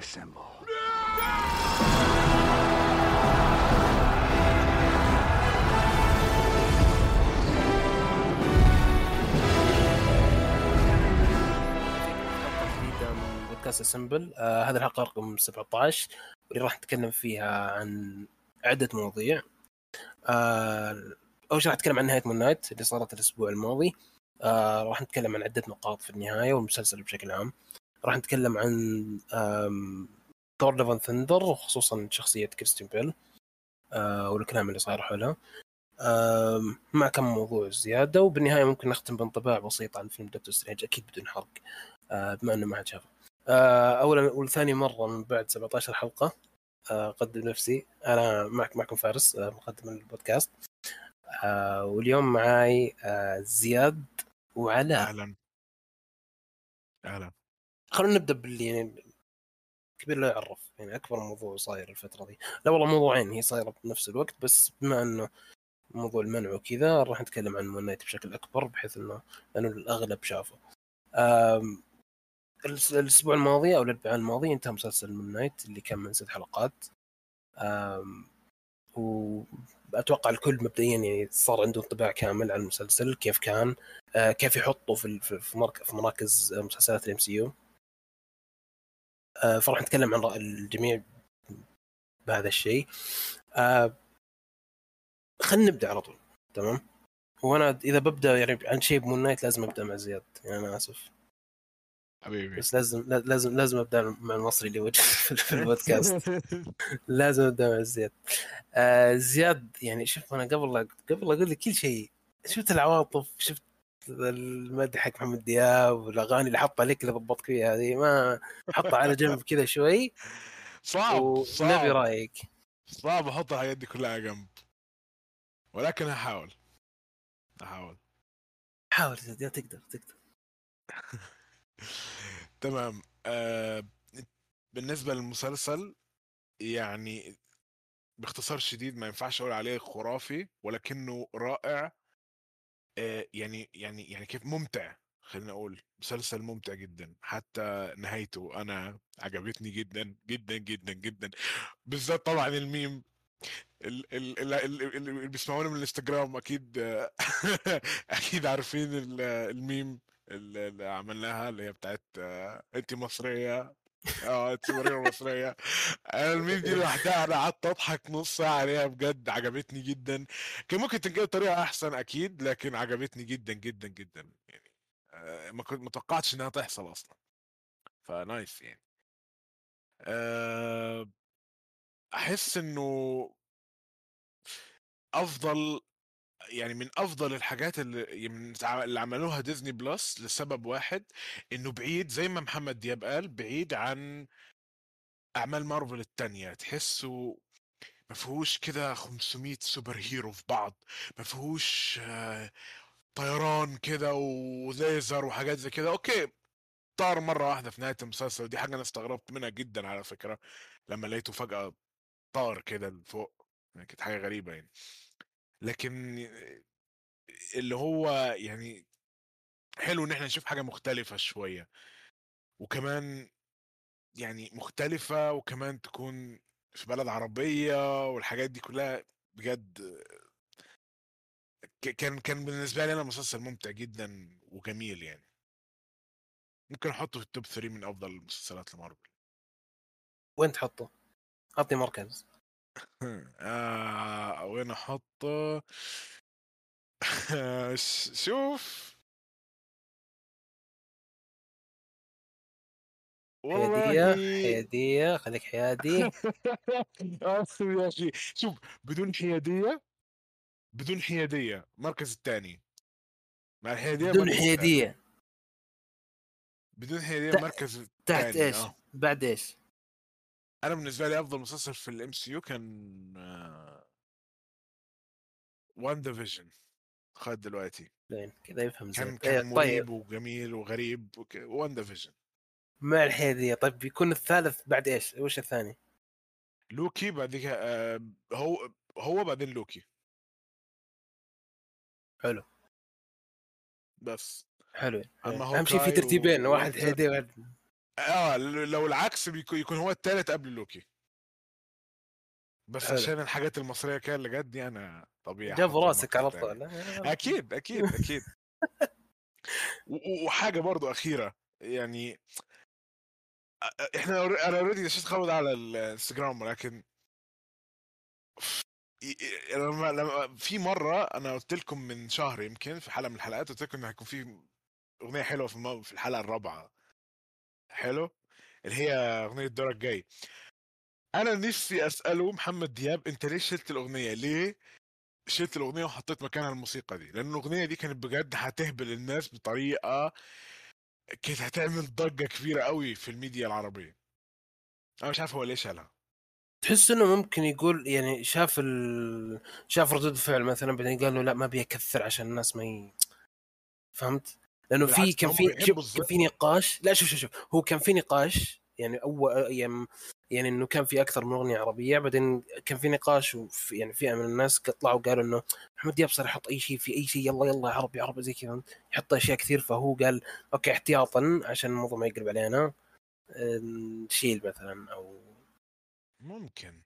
Assemble. جديدة من بودكاست Assemble آه هذه الحلقة رقم 17 واللي راح نتكلم فيها عن عدة مواضيع. آه أول شيء راح نتكلم عن نهاية Moon Knight اللي صارت الأسبوع الماضي. آه راح نتكلم عن عدة نقاط في النهاية والمسلسل بشكل عام. راح نتكلم عن Thor Love and Thunder وخصوصا شخصية كريستيان بيل آه والكلام اللي صاير حولها. آه مع كم موضوع زيادة. وبالنهاية ممكن نختم بانطباع بسيط عن فيلم Doctor Strange أكيد بدون حرق. آه بما إنه ما حد شافه. آه اولا ولثاني مرة من بعد 17 حلقة. آه، اقدم نفسي. أنا معك معكم فارس آه مقدم البودكاست. آه واليوم معاي آه زياد وعلاء. أهلا. أهلا. خلونا نبدأ باللي يعني كبير لا يعرف يعني أكبر موضوع صاير الفترة دي. لا والله موضوعين هي صايرة بنفس الوقت بس بما إنه موضوع المنع وكذا راح نتكلم عن Moon بشكل أكبر بحيث إنه لأنه الأغلب شافه. الأسبوع الماضي أو الأربعاء الماضي انتهى مسلسل Moon Knight اللي كان من ست حلقات. آم، واتوقع الكل مبدئيا يعني صار عنده انطباع كامل عن المسلسل كيف كان آه، كيف يحطه في في في مرك- في مراكز مسلسلات ال MCU فراح نتكلم عن رأي الجميع بهذا الشيء. آه، خلينا نبدأ على طول تمام؟ وأنا إذا ببدأ يعني عن شيء ب Moon Knight لازم أبدأ مع زياد يعني أنا آسف. حبيبي. بس لازم لا- لازم لازم أبدأ مع المصري اللي وجه في البودكاست. لازم أبدأ مع زياد. آه زياد يعني شوف أنا قبل لا قبل لا أقول لك كل شيء شفت العواطف شفت المدح حق محمد دياب والأغاني اللي حطها لك اللي ضبطك فيها هذه ما حطها على جنب كذا شوي. صعب صعب. رأيك. صعب أحط الحاجات دي كلها جنب. ولكن هحاول هحاول حاول يا زياد تقدر تقدر. تمام. آه بالنسبة للمسلسل يعني باختصار شديد ما ينفعش أقول عليه خرافي ولكنه رائع. آه يعني يعني يعني كيف ممتع خلينا أقول. مسلسل ممتع جدا. حتى نهايته أنا عجبتني جدا جدا جدا جدا. بالذات طبعا الميم. ال- ال- ال- ال- اللي بيسمعونا من الإنستجرام أكيد أكيد عارفين ال- الميم. اللي عملناها اللي هي بتاعت آه، انت مصرية. آه انت مصرية. أنا الميم دي لوحدها أنا قعدت أضحك نص ساعة عليها بجد عجبتني جدا. كان ممكن تنجي بطريقة أحسن أكيد لكن عجبتني جدا جدا جدا يعني. آه، ما كنت متوقعتش إنها تحصل أصلا. فنايس يعني. آه، أحس إنه أفضل يعني من أفضل الحاجات اللي اللي عملوها ديزني بلس لسبب واحد إنه بعيد زي ما محمد دياب قال بعيد عن أعمال مارفل التانية. تحسه ما فيهوش كده 500 superhero في بعض ما فيهوش آه، طيران كده وليزر وحاجات زي كده. okay طار مرة واحدة في نهاية المسلسل ودي حاجة أنا استغربت منها جدا على فكرة لما لقيته فجأة طار كده لفوق. يعني كانت حاجة غريبة يعني. لكن اللي هو يعني حلو إن إحنا نشوف حاجة مختلفة شوية وكمان يعني مختلفة وكمان تكون في بلد عربية والحاجات دي كلها بجد كان كان بالنسبة لي أنا مسلسل ممتع جدا وجميل يعني. ممكن أحطه في التوب 3 من أفضل المسلسلات لمارفل. وين تحطه؟ أعطني مركز آه وين أحطه؟ شوف. والله حياديه خليك حيادي يا أخي. شوف بدون حياديه بدون حياديه المركز الثاني. مع الحياديه بدون. حياديه بدون حياديه تحت- المركز تحت إيش؟ آه. بعد إيش؟ أنا بالنسبة لي أفضل مسلسل في ال MCU كان WandaVision لغاية دلوقتي. زين كذا يفهم كان زين كان إيه، طيب. مريب وجميل وغريب WandaVision مع الحياديه طيب بيكون الثالث بعد إيش؟ وش الثاني؟ لوكي بعد آه، هو هو بعدين لوكي. حلو. بس. حلو. أما اهم شيء في ترتيبين واحد ووينتر- هيدي واحد آه لو العكس بيكون يكون هو الثالث قبل لوكي. بس حلو. عشان الحاجات المصرية كده اللي جت دي أنا طبيعي جاب راسك على. طول. أكيد أكيد أكيد. و- وحاجة برضو أخيرة يعني إحنا أنا اوريدي نسيت خبط على الإنستجرام ولكن لما لما في مرة أنا قلت لكم من شهر يمكن في حلقة من الحلقات قلت لكم إن هيكون في أغنية حلوة في الحلقة الرابعة. حلو اللي هي أغنية دورك جاي. أنا نفسي أسأله محمد دياب أنت ليه شلت الأغنية؟ ليه شلت الأغنية وحطيت مكانها الموسيقى دي؟ لأن الأغنية دي كانت بجد هتهبل الناس بطريقة كانت هتعمل ضجة كبيرة قوي في الميديا العربية. أنا مش عارف هو ليه شالها. تحس إنه ممكن يقول يعني شاف ال... شاف ردود الفعل مثلا بعدين قال له لا ما ابي أكثر عشان الناس ما ي... فهمت؟ لأنه في كان في. كان في نقاش لا شوف شوف شوف. هو كان في نقاش يعني اول يعني, يعني إنه كان في أكثر من أغنية عربية بعدين كان في نقاش وفي يعني فئه من الناس طلعوا وقالوا إنه محمد دياب صار يحط أي شيء في أي شيء يلا يلا عربي عربي زي كذا يحط أشياء كثير. فهو قال okay احتياطا عشان الموضوع ما يقلب علينا آه، نشيل مثلا أو ممكن.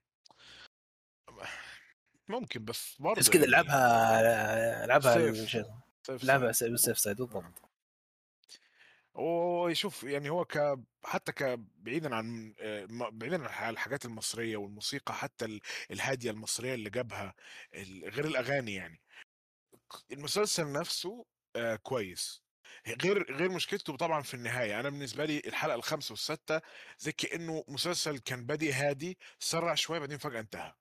ممكن بس برضه بس كذا يعني لعبها لعبها safe. بال safe side بالضبط. ويشوف يعني هو ك حتى ك بعيدا عن آه، بعيدا عن الحاجات المصرية والموسيقى حتى ال- الهادية المصرية اللي جابها غير الأغاني يعني. المسلسل نفسه آه، كويس. غير غير مشكلته طبعا في النهاية. أنا بالنسبة لي الحلقة الخامسة والسادسه زي كأنه مسلسل كان بادئ هادي سرع شوية بعدين فجأة انتهى.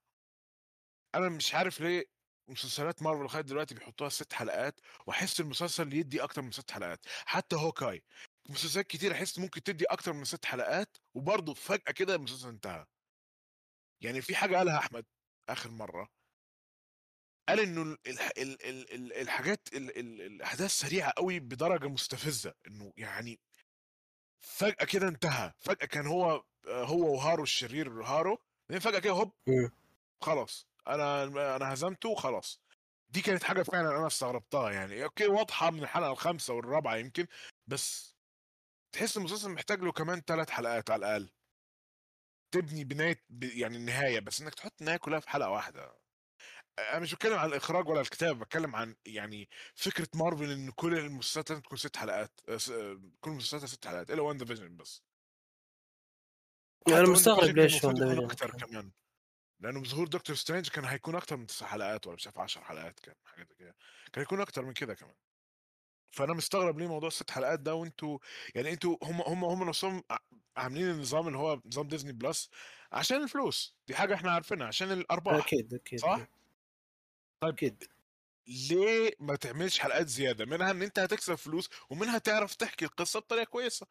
أنا مش عارف ليه مسلسلات مارفل لغاية دلوقتي بيحطوها ست حلقات وأحس المسلسل يدي أكتر من ست حلقات. حتى هوكاي مسلسلات كتير أحس ممكن تدي أكتر من ست حلقات وبرضه فجأة كده المسلسل انتهى. يعني في حاجة قالها أحمد آخر مرة قال إنه ال- الح- ال- ال- ال- الحاجات ال- ال- الأحداث سريعة قوي بدرجة مستفزة إنه يعني فجأة كده انتهى. فجأة كان هو هو وهارو الشرير هارو بعدين فجأة كده هوب. خلاص. أنا أنا هزمته وخلاص. دي كانت حاجة فعلا أنا استغربتها يعني. okay واضحة من الحلقة الخامسة والرابعة يمكن بس تحس المسلسل محتاج له كمان ثلاث حلقات على الأقل. تبني بناية ب- يعني النهايه بس إنك تحط النهاية كلها في حلقة واحدة. أنا مش بتكلم عن الإخراج ولا الكتاب بتكلم عن يعني فكرة مارفل إن كل المسلسلات لازم تكون ست حلقات آه، آه، كل المسلسلات ست حلقات إلا WandaVision بس. أنا حتى مستغرب ليش يكون WandaVision أكتر كمان. لأنه بظهور دكتور سترينج كان هيكون أكتر من تسع حلقات ولا مش عارف 10 حلقات كان حاجة زي كده. كان هيكون أكتر من كده كمان. فأنا مستغرب ليه موضوع الست حلقات ده وأنتوا يعني أنتوا هم هم هم نفسهم عاملين النظام اللي هو نظام ديزني بلس عشان الفلوس. دي حاجة إحنا عارفينها عشان الأرباح. أكيد أكيد صح؟ طيب أكيد. ليه ما تعملش حلقات زيادة؟ منها إن أنت هتكسب فلوس ومنها تعرف تحكي القصة بطريقة كويسة.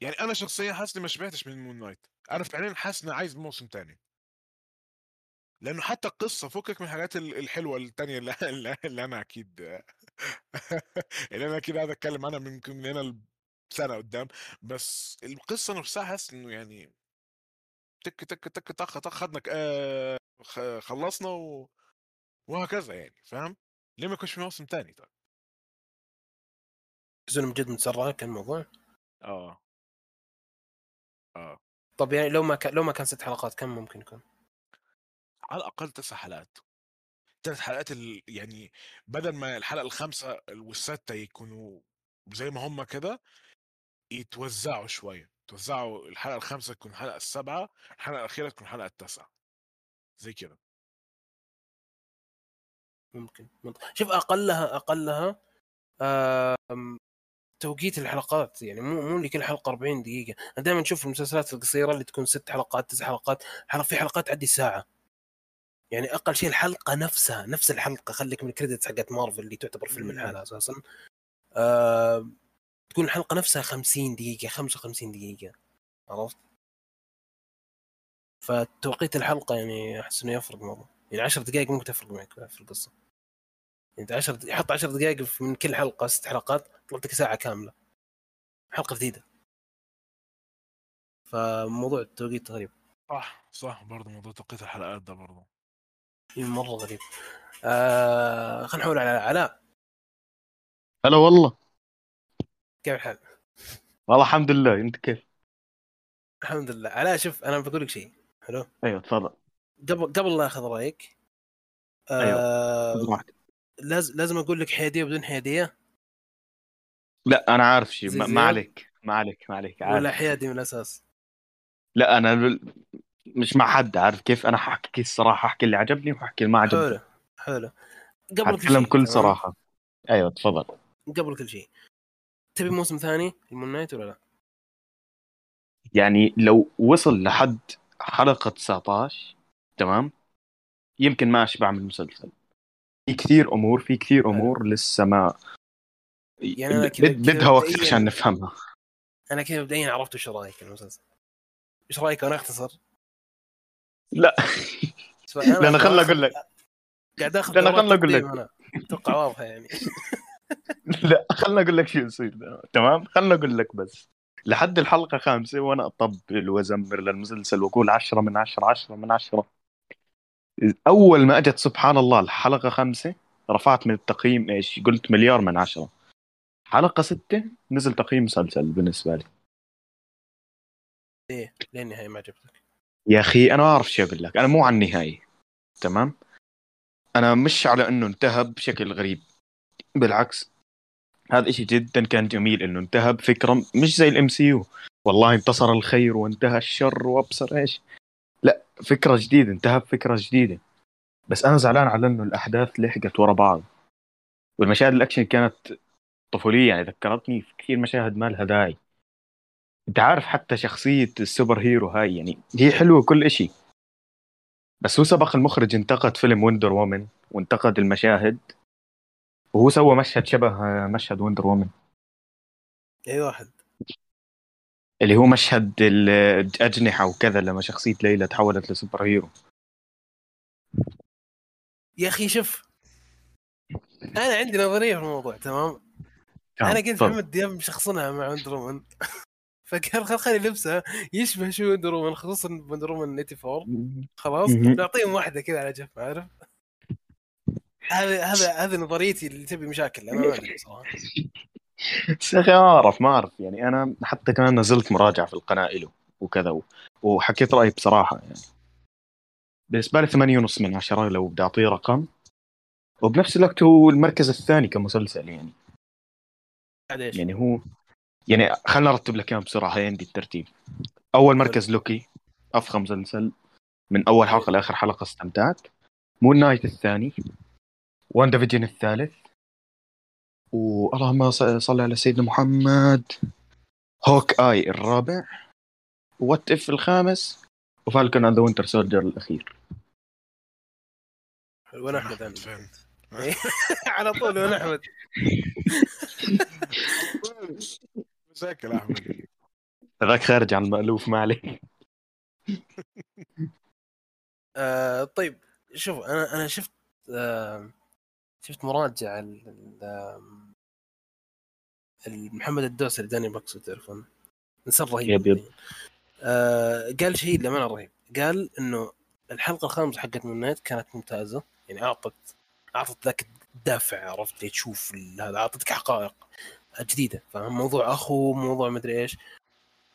يعني أنا شخصيا حاسس إني ما شبعتش من Moon Knight أنا فعليا حاسس إني عايز موسم تاني. لأنه حتى القصة فكك من الحاجات ال- الحلوة التانية اللي, اللي- أنا أكيد اللي أنا أكيد قاعد أتكلم عنها من يمكن من هنا سنه قدام. بس القصة نفسها حاسس إنه يعني تك تك تك طخ طخ خدنا آه، خ- خلصنا و... وهكذا يعني فاهم؟ ليه ما يكونش في موسم تاني طيب؟ من جد متسرع كان الموضوع. آه. آه. طب يعني لو ما كان لو ما كان ست حلقات كم ممكن يكون؟ على الأقل تسع حلقات. ثلاث حلقات ال... يعني بدل ما الحلقة الخامسة والسادسه يكونوا زي ما هم كده يتوزعوا شوية. توزعوا الحلقة الخامسة تكون الحلقة السابعة الحلقة الأخيرة تكون الحلقة التاسعة. زي كده. ممكن. منطق. شوف أقلها أقلها آم، توقيت الحلقات يعني مو مو اللي كل حلقة 40 دقيقة. أنا دائما أشوف المسلسلات القصيرة اللي تكون ست حلقات تسع حلقات حلقة في حلقات تعدي ساعة. يعني أقل شيء الحلقة نفسها نفس الحلقة خليك من الكريدتس حقت مارفل اللي تعتبر فيلم. الحالة أساسا. آه تكون الحلقة نفسها 50 دقيقة 55 دقيقة. عرفت؟ فتوقيت الحلقة يعني أحس إنه يفرق مره يعني 10 دقائق ممكن تفرق معك في القصة. انت 10 حط 10 دقائق من كل حلقة ست حلقات طلعت لك ساعة كاملة. حلقة جديدة. فموضوع التوقيت غريب. صح صح برضه موضوع توقيت الحلقات ده برضه مره غريب. آه خلينا نحول على علاء. هلا والله. كيف الحال؟ والله الحمد لله. أنت كيف؟ الحمد لله. علاء شوف أنا بقول لك شيء. حلو؟ أيوه تفضل. قبل قبل لا أخذ رأيك أيوة. آه راحتك. لازم لازم أقول لك حياديه بدون حياديه لا أنا عارف شيء. ما, عليك ما عليك ما عليك عارف. ولا حيادي من الأساس. لا أنا مش مع حد عارف كيف؟ أنا ححكي الصراحة احكي اللي عجبني واحكي اللي ما عجبني. حلو حلو. قبل كل بكل تمام؟ صراحة. أيوه تفضل. قبل كل شيء تبي موسم ثاني؟ المون نايت ولا لا؟ يعني لو وصل لحد حلقة 19 تمام؟ يمكن ما أشبع من المسلسل. كثير أمور في كثير أمور لسه ما يعني أنا كذا بدها وقت عشان نفهمها. أنا كذا مبدئيا عرفت إيش رأيك المسلسل. إيش رأيك وأنا أختصر؟ لا. لأن خلنا أقول لك. قاعد أخذ دورات خلنا أقول لك. أنا. أتوقع واضحة يعني. لا خلنا أقول لك شو يصير. تمام؟ خلنا أقول لك بس. لحد الحلقة خامسة وأنا أطبل وأزمر للمسلسل وأقول عشرة من عشرة عشرة من عشرة. أول ما أجت سبحان الله الحلقة خمسة رفعت من التقييم إيش؟ قلت مليار من عشرة. حلقة ستة نزل تقييم مسلسل بالنسبة لي. إيه لين النهايه ما عجبتك يا أخي أنا ما أعرف شو أقول لك. أنا مو على النهاية. تمام؟ أنا مش على إنه انتهى بشكل غريب. بالعكس هذا إشي جدا كان جميل إنه انتهى بفكرة مش زي ال MCU والله انتصر الخير وانتهى الشر وأبصر إيش. لا فكرة جديدة انتهى بفكره جديدة. بس أنا زعلان على إنه الأحداث لحقت ورا بعض. والمشاهد الأكشن كانت طفولية يعني ذكرتني في كثير مشاهد ما لها داعي. أنت عارف حتى شخصية ال super hero هاي يعني هي حلوة كل إشي. بس هو سبق المخرج انتقد فيلم Wonder Woman وانتقد المشاهد وهو سوى مشهد شبه مشهد Wonder Woman. أي واحد. اللي هو مشهد الأجنحة وكذا لما شخصية ليلى تحولت ل super hero. يا أخي شوف أنا عندي نظرية في الموضوع تمام؟ أنا قلت. محمد دياب مشخصنها مع فقال خل خلي لبسه يشبه شو Wonder Woman خصوصا Wonder Woman 84 خلاص. نعطيهم واحدة كذا على جنب عارف؟ هذا هذا هذا نظريتي اللي تبي مشاكل أنا ما صراحة بس يا أخي ما أعرف ما أعرف. يعني أنا حتى كمان نزلت مراجعة في القناة له وكذا وحكيت رأيي بصراحة يعني. بالنسبة لي ثمانية ونص من عشرة لو بدي أعطيه رقم. وبنفس الوقت هو المركز الثاني كمسلسل يعني؟ يعني هو يعني خلنا نرتب لك إياهم بسرعة هي عندي الترتيب. أول مركز لوكي أفخم مسلسل. من أول حلقة لآخر حلقة استمتعت. Moon Knight الثاني. WandaVision الثالث. واللهم صل على سيدنا محمد. Hawkeye الرابع. What If الخامس؟ و Falcon and the Winter Soldier الأخير. وين أحمد؟ على طول وين أحمد؟ مشاكل أحمد. هذاك خارج عن المألوف ما عليك آه طيب شوف أنا أنا شفت آه شفت ال- محمد الدوسري داني بكسو تعرفون. إنسان رهيب yep yep. آه قال شيء للامانه رهيب. قال إنه الحلقة الخامسة حقت Moon Knight كانت ممتازة. يعني اعطت أعطت ذاك الدافع عرفت؟ لي تشوف هذا أعطتك حقائق جديدة فاهم؟ موضوع أخو موضوع مدري إيش.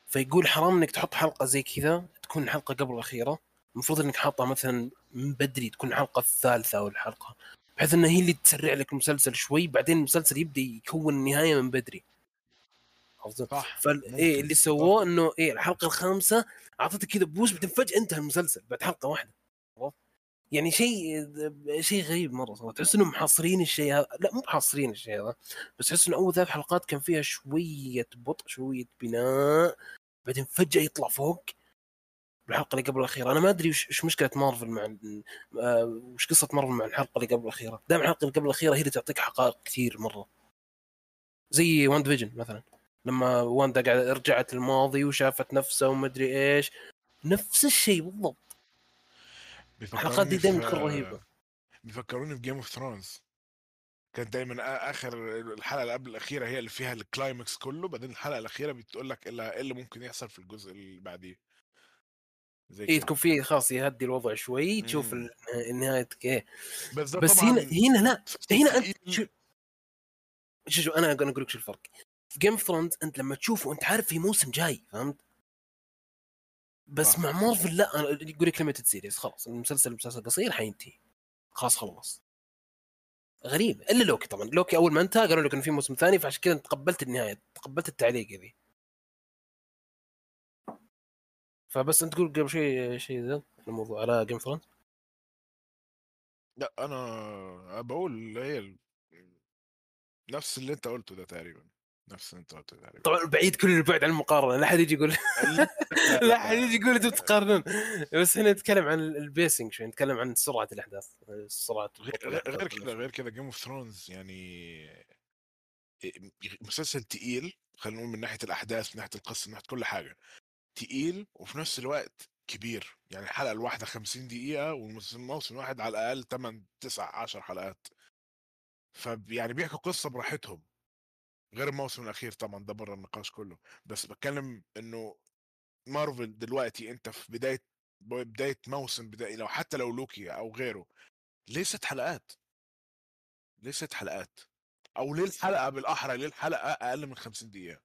فيقول حرام إنك تحط حلقة زي كذا تكون حلقة قبل الأخيرة. المفروض إنك حاطها مثلا من بدري تكون الحلقة الثالثة أو الحلقة. بحيث انها هي اللي تسرع لك المسلسل شوي بعدين المسلسل يبدأ يكون النهايه من بدري عرفت؟ صح فال. إيه اللي سووه إنه إيه الحلقة الخامسة اعطتك كذا بوش بعدين فجأة انتهى المسلسل بعد حلقة واحدة؟ يعني شيء شيء غريب مرة صراحة تحس إنهم محاصرين الشيء هذا لا مو محاصرين الشيء هذا بس تحس إنه أول ثلاث حلقات كان فيها شوية بطء شوية بناء بعدين فجأة يطلع فوق بالحلقة اللي قبل الأخيرة. أنا ما أدري وش, مشكلة مارفل مع آه، وش قصة مارفل مع الحلقة اللي قبل الأخيرة. دائما الحلقة اللي قبل الأخيرة هي اللي تعطيك حقائق كثير مرة. زي WandaVision مثلا. لما واندا قاعدة رجعت للماضي وشافت نفسها وما ادري إيش. نفس الشيء بالضبط. الحلقات دي دائما تكون رهيبة. بيفكروني في Game of Thrones كان دايما آخر الحلقة اللي قبل الأخيرة هي اللي فيها ال climax كله. بعدين الحلقة الأخيرة بتقول لك إيه اللي ممكن يحصل في الجزء اللي بعديه. زي كده. تكون في خلاص يهدي الوضع شوي تشوف مم. ال- النهاية إيه بس بس هنا هنا لا هنا أنت. شو شوف أنا أقول لك شو الفرق في Game Thrones أنت لما تشوفه أنت عارف في موسم جاي فهمت؟ بس. مع مارفل لا يقول لك limited series خلاص المسلسل مسلسل قصير حينتهي خلاص خلص غريب إلا لوكي طبعا لوكي أول ما انتهى قالوا لك إنه في موسم ثاني فعشان كذا تقبلت النهاية تقبلت التعليق ذي فبس انت تقول قبل شيء شيء ذا الموضوع على Game Thrones لا أنا بقول هي نفس اللي أنت قلته ده تقريبا نفس اللي أنت قلته تقريبا. طبعا بعيد كل البعد عن المقارنة لا أحد يجي يقول لا أحد يجي يقول أنتم تقارنون بس هنا نتكلم عن ال pacing شوي نتكلم عن سرعة الأحداث سرعة غير كده غير كده Game of Thrones يعني مسلسل تقيل خلينا نقول من ناحية الأحداث من ناحية القصة من ناحية كل حاجة. تقيل وفي نفس الوقت كبير يعني الحلقة الواحدة 50 دقيقة والموسم الواحد على الأقل 8 9 10 حلقات فيعني بيحكوا قصة براحتهم غير الموسم الأخير طبعا ده بره النقاش كله بس بتكلم إنه مارفل دلوقتي أنت في بداية بداية موسم بداية لو حتى لو لوكي أو غيره ليه ست حلقات؟ ليه ست حلقات؟ أو ليه الحلقة بالأحرى ليه الحلقة أقل من 50 دقيقة؟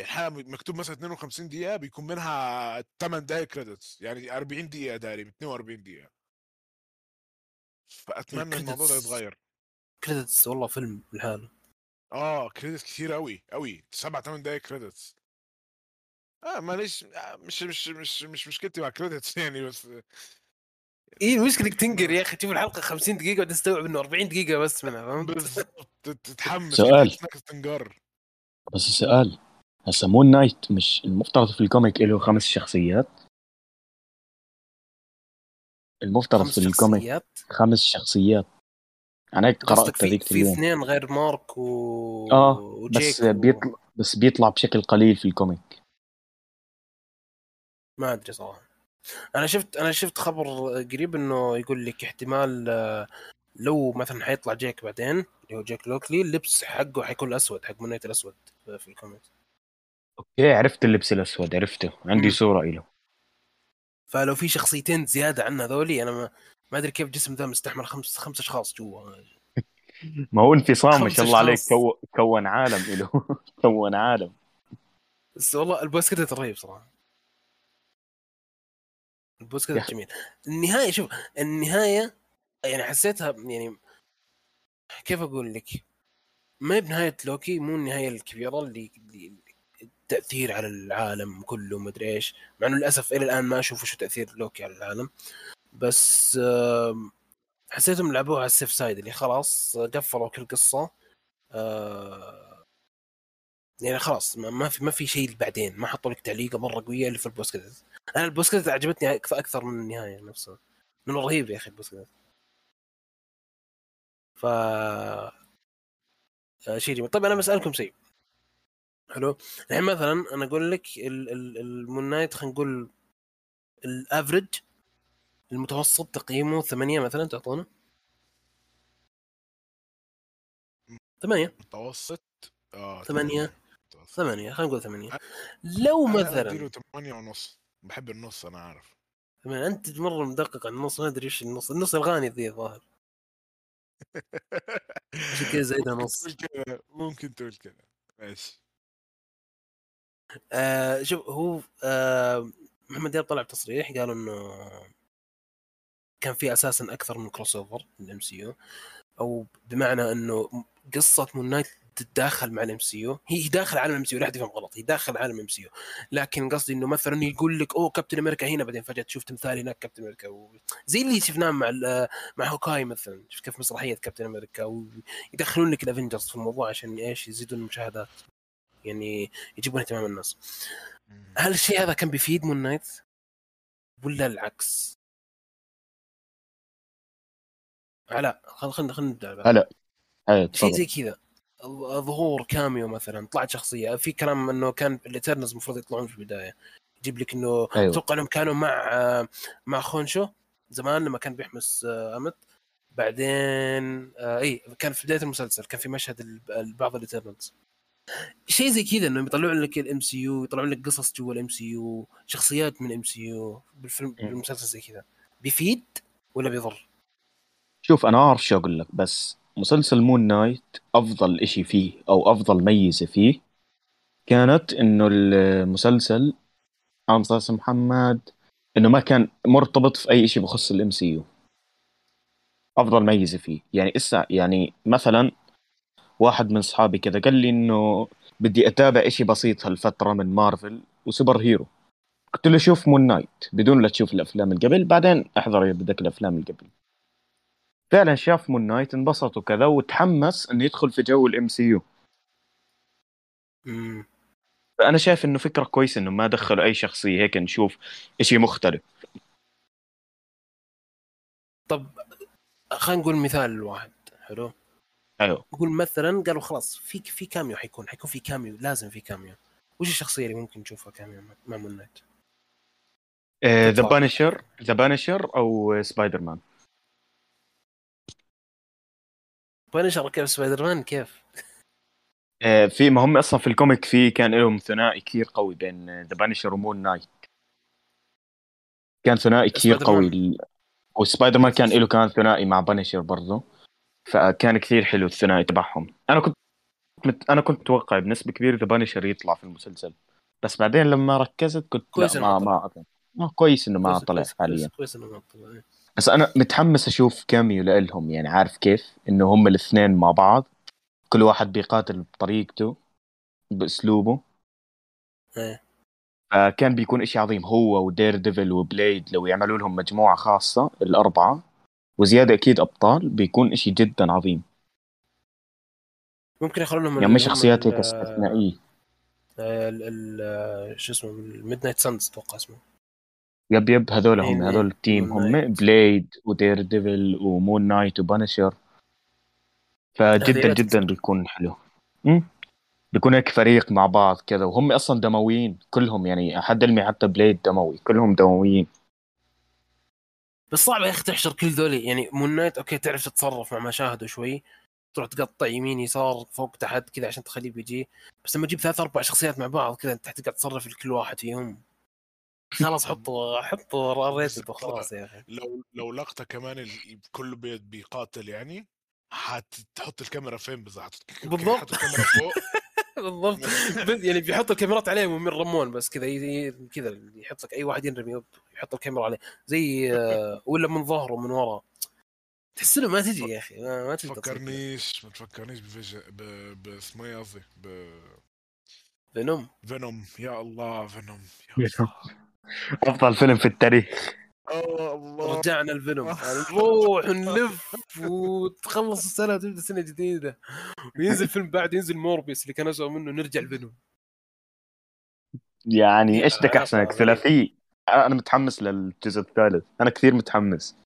يعني الحلقة مكتوب مثلا 52 دقيقة بيكون منها 8 دقائق credits يعني 40 دقيقة تقريبا 42 دقيقة فأتمنى الموضوع ده. يتغير credits والله فيلم لحاله آه credits كتير قوي قوي 7 8 دقائق credits آه معلش آه، مش مش مش مش مشكلتي مع credits يعني بس اي المشكلة إنك تنقر يا أخي تشوف الحلقة 50 دقيقة وتستوعب إنه 40 دقيقة بس منها فهمت؟ تتحمس سؤال. تنقر بس سؤال هسه Moon Knight مش المفترض في ال comic له خمس شخصيات. المفترض في ال comic شخصيات؟ خمس شخصيات. أنا هيك في هذيك في اليوم. اثنين غير مارك و آه وجيك بس و... بيطلع بس بيطلع بشكل قليل في ال comic. ما أدري صراحة. أنا شفت أنا شفت خبر قريب إنه يقول لك احتمال آه، لو مثلا حيطلع جيك بعدين اللي هو Jake Lockley اللبس حقه حيكون الأسود حق منيت الأسود في ال comic. okay عرفت اللبس الأسود عرفته. عندي مم. صورة له فلو في شخصيتين زيادة عن هذولي أنا ما ما أدري كيف جسم ذا مستحمل خمس خمس أشخاص جوا. ما هو انفصام ما شاء الله عليك. كو... كون عالم له كون عالم. بس والله ال pose كده رهيب صراحة. ال pose يا. كده أخي. جميل. النهاية شوف النهاية يعني حسيتها يعني كيف أقول لك؟ ما هي بنهاية لوكي مو النهاية الكبيرة اللي, التاثير على العالم كله مدري إيش مع إنه للأسف إلى الآن ما أشوف شو تأثير لوكي على العالم. بس حسيتهم لعبوها على ال safe side اللي خلاص قفلوا كل قصة. آه، يعني خلاص ما في ما في شيء بعدين ما حطوا لك تعليقة مرة قوية اللي في ال post credit أنا ال post credit عجبتني أكثر من النهاية نفسها. لأنه رهيب يا أخي ال post credit ف آه، شيء جميل. طيب أنا بسألكم شيء. حلو؟ الحين مثلا أنا أقول لك ال- ال- ال Moon Knight خلينا نقول ال average المتوسط تقييمه ثمانية مثلا تعطونه ثمانية. متوسط؟ آه ثمانية. ثمانية. خلينا نقول ثمانية. لو مثلا أديله 8 ونص. بحب النص أنا عارف ثمانية أنت مرة مدقق عن النص ما أدري إيش النص. النص الغاني ذي الظاهر عشان كذا زايدها نص. ممكن تقول كده ماشي. آه شوف هو آه محمد دياب طلع بتصريح قالوا إنه كان في أساسا أكثر من crossover ال MCU. أو بمعنى إنه قصة Moon Knight تتداخل مع ال MCU. هي داخل عالم ال MCU لا أحد يفهم غلط. هي داخل عالم ال MCU. لكن قصدي إنه مثلا يقول لك أوه Captain America. هنا بعدين فجأة تشوف تمثال هناك Captain America. زي اللي شفناه مع مع Hawkeye مثلا. شوف كيف مسرحية Captain America. ويدخلون لك ال Avengers في الموضوع عشان إيش؟ يزيدون المشاهدات. يعني يجيبون اهتمام الناس هل الشيء هذا كان بيفيد Moon Knight؟ ولا العكس؟ علاء خل خل خل نبدأ علاء. هلا هلا شيء زي كذا. ظهور cameo مثلا طلعت شخصية. في كلام إنه كان ال Eternals المفروض يطلعون في البداية. يجيب لك إنه أيوه. أتوقع إنهم كانوا مع آه، مع خونشو زمان لما كان بيحمس آه، أمت. بعدين آه إي كان في بداية المسلسل كان في مشهد ال- بعض ال Eternals شيء زي كذا إنهم يطلعون لك ال MCU يطلعون لك قصص جوا ال MCU شخصيات من ال MCU بالفيلم بالمسلسل زي كذا. بيفيد ولا بيضر؟ شوف أنا اعرف شو أقول لك بس مسلسل Moon Knight أفضل إشي فيه أو أفضل ميزة فيه كانت إنه المسلسل عن صاص محمد إنه ما كان مرتبط في أي شيء بخص ال MCU أفضل ميزة فيه. يعني اسا يعني مثلا واحد من اصحابي كذا قال لي إنه بدي أتابع إشي بسيط هالفترة من مارفل و superhero. قلت له شوف Moon Knight بدون لا تشوف الأفلام اللي قبل بعدين أحضر اذا بدك الأفلام اللي قبل. فعلا شاف Moon Knight انبسط وكذا وتحمس إنه يدخل في جو ال MCU. فانا شايف إنه فكرة كويسة إنه ما دخلوا أي شخصية هيك نشوف إشي مختلف. طب خلينا نقول مثال واحد حلو؟ أيوه. نقول مثلا قالوا خلاص في في cameo حيكون حيكون في cameo لازم في cameo. وش الشخصية اللي ممكن نشوفها cameo؟ مع Moon Knight؟ The. Punisher The Punisher أو Spider-Man Punisher كيف سبايدر مان كيف؟ آه، في ما هم أصلا في ال comic في كان لهم ثنائي كثير قوي بين The Punisher و Moon Knight كان ثنائي كثير قوي وسبايدر مان كان له كان ثنائي مع Punisher برضه فكان كثير حلو الثنائي تبعهم. أنا كنت مت... أنا كنت أتوقع بنسبة كبيرة The Punisher يطلع في المسلسل. بس بعدين لما ركزت قلت كويس ما ما ما كويس إنه ما كويس- طلع كويس- حاليا. كويس- إنه ما طلع بس أنا متحمس أشوف cameo لهم يعني عارف كيف؟ إنه هم الاثنين مع بعض. كل واحد بيقاتل بطريقته بأسلوبه. إيه. فكان بيكون إشي عظيم. هو و Daredevil و Blade لو يعملوا لهم مجموعة خاصة الأربعة. وزيادة أكيد أبطال بيكون إشي جدا عظيم. ممكن يخلون لهم يعني مش شخصيات هيك ال- شو اسمه ال Midnight Sons أتوقع اسمه. yep yep هذول هم إيه، هذول ال team. هم. Blade و Daredevil و Moon Knight و Punisher فجدا جدا. بيكون حلو. أمم. بيكون هيك فريق مع بعض كذا. وهم أصلا دمويين كلهم يعني حد علمي حتى Blade دموي كلهم دمويين. بس صعب يا أخي تحشر كل ذولي. يعني Moon Knight okay تعرف تتصرف مع مشاهده شوي. تروح تقطع يمين يسار فوق تحت كذا عشان تخليه بيجي. بس لما تجيب ثلاث أربع شخصيات مع بعض كذا أنت تقعد تصرف لكل واحد فيهم. خلاص حطوا حطوا rated وخلاص يا أخي. لو لو لقطة كمان كله بي- بيقاتل يعني هتحط الكاميرا فين بالضبط. هتحط الكاميرا فوق. بالضبط. يعني بيحطوا الكاميرات عليهم من رمون بس كذا كذا يحط لك أي واحد ينرمي يحط الكاميرا عليه. زي آه، ولا من ظهره ومن ورا تحس إنه ما تجي يا أخي ما, ما تقدر. تفكرنيش ما تفكرنيش بفيجن ب- باسمه إيه قصدي؟ فينوم. بفينوم يا الله فينوم. يا Venom. الله أفضل فيلم في التاريخ. الله. رجعنا ال Venom يعني نروح ونلف وتخلص السنة وتبدأ سنة جديدة. وينزل فيلم بعد ينزل Morbius اللي كان اسوء منه نرجع ال Venom يعني إيش بدك صاحبي. ثلاثي أنا متحمس للجزء الثالث. أنا كثير متحمس.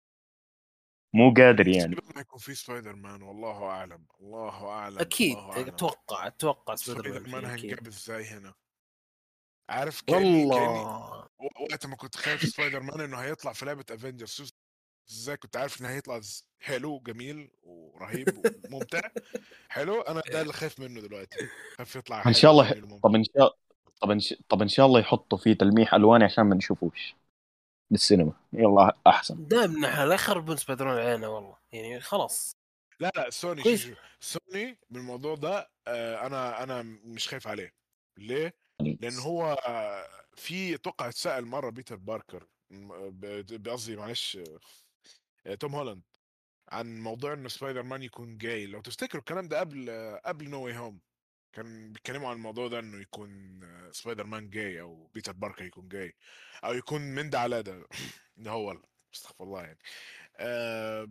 مو قادر يعني. غالباً يكون في سبايدر مان والله أعلم. الله أعلم أكيد. الله أعلم. أتوقع أتوقع سبايدر سبايدر مان. هنجاب إزاي هنا؟ عارف كاني كاني والله و- وقت ما كنت خايف سبايدر مان إنه هيطلع في لعبة Avengers إزاي كنت عارف انه هيطلع حلو وجميل ورهيب وممتع. حلو أنا ده اللي خايف منه دلوقتي. خايف يطلع إن شاء الله. طب إن شاء طب إن شاء طب إن شاء الله يحطوا فيه تلميح ألواني عشان ما نشوفوش بالسينما. يلا أحسن. دائما إحنا لا يخربون سبايدر مان علينا والله. يعني خلاص. لا لا سوني سوني بالموضوع ده آه، أنا أنا مش خايف عليه. ليه؟ لأن هو في أتوقع اتسأل مرة بيتر باركر قصدي معلش آه، توم هولاند عن موضوع إنه سبايدر مان يكون جاي. لو تفتكروا الكلام ده قبل قبل No Way Home كان بيتكلموا عن الموضوع ده إنه يكون آه، سبايدر مان جاي أو بيتر باركر يكون جاي أو يكون من ده على ده. ده هو استغفر الله يعني. آه،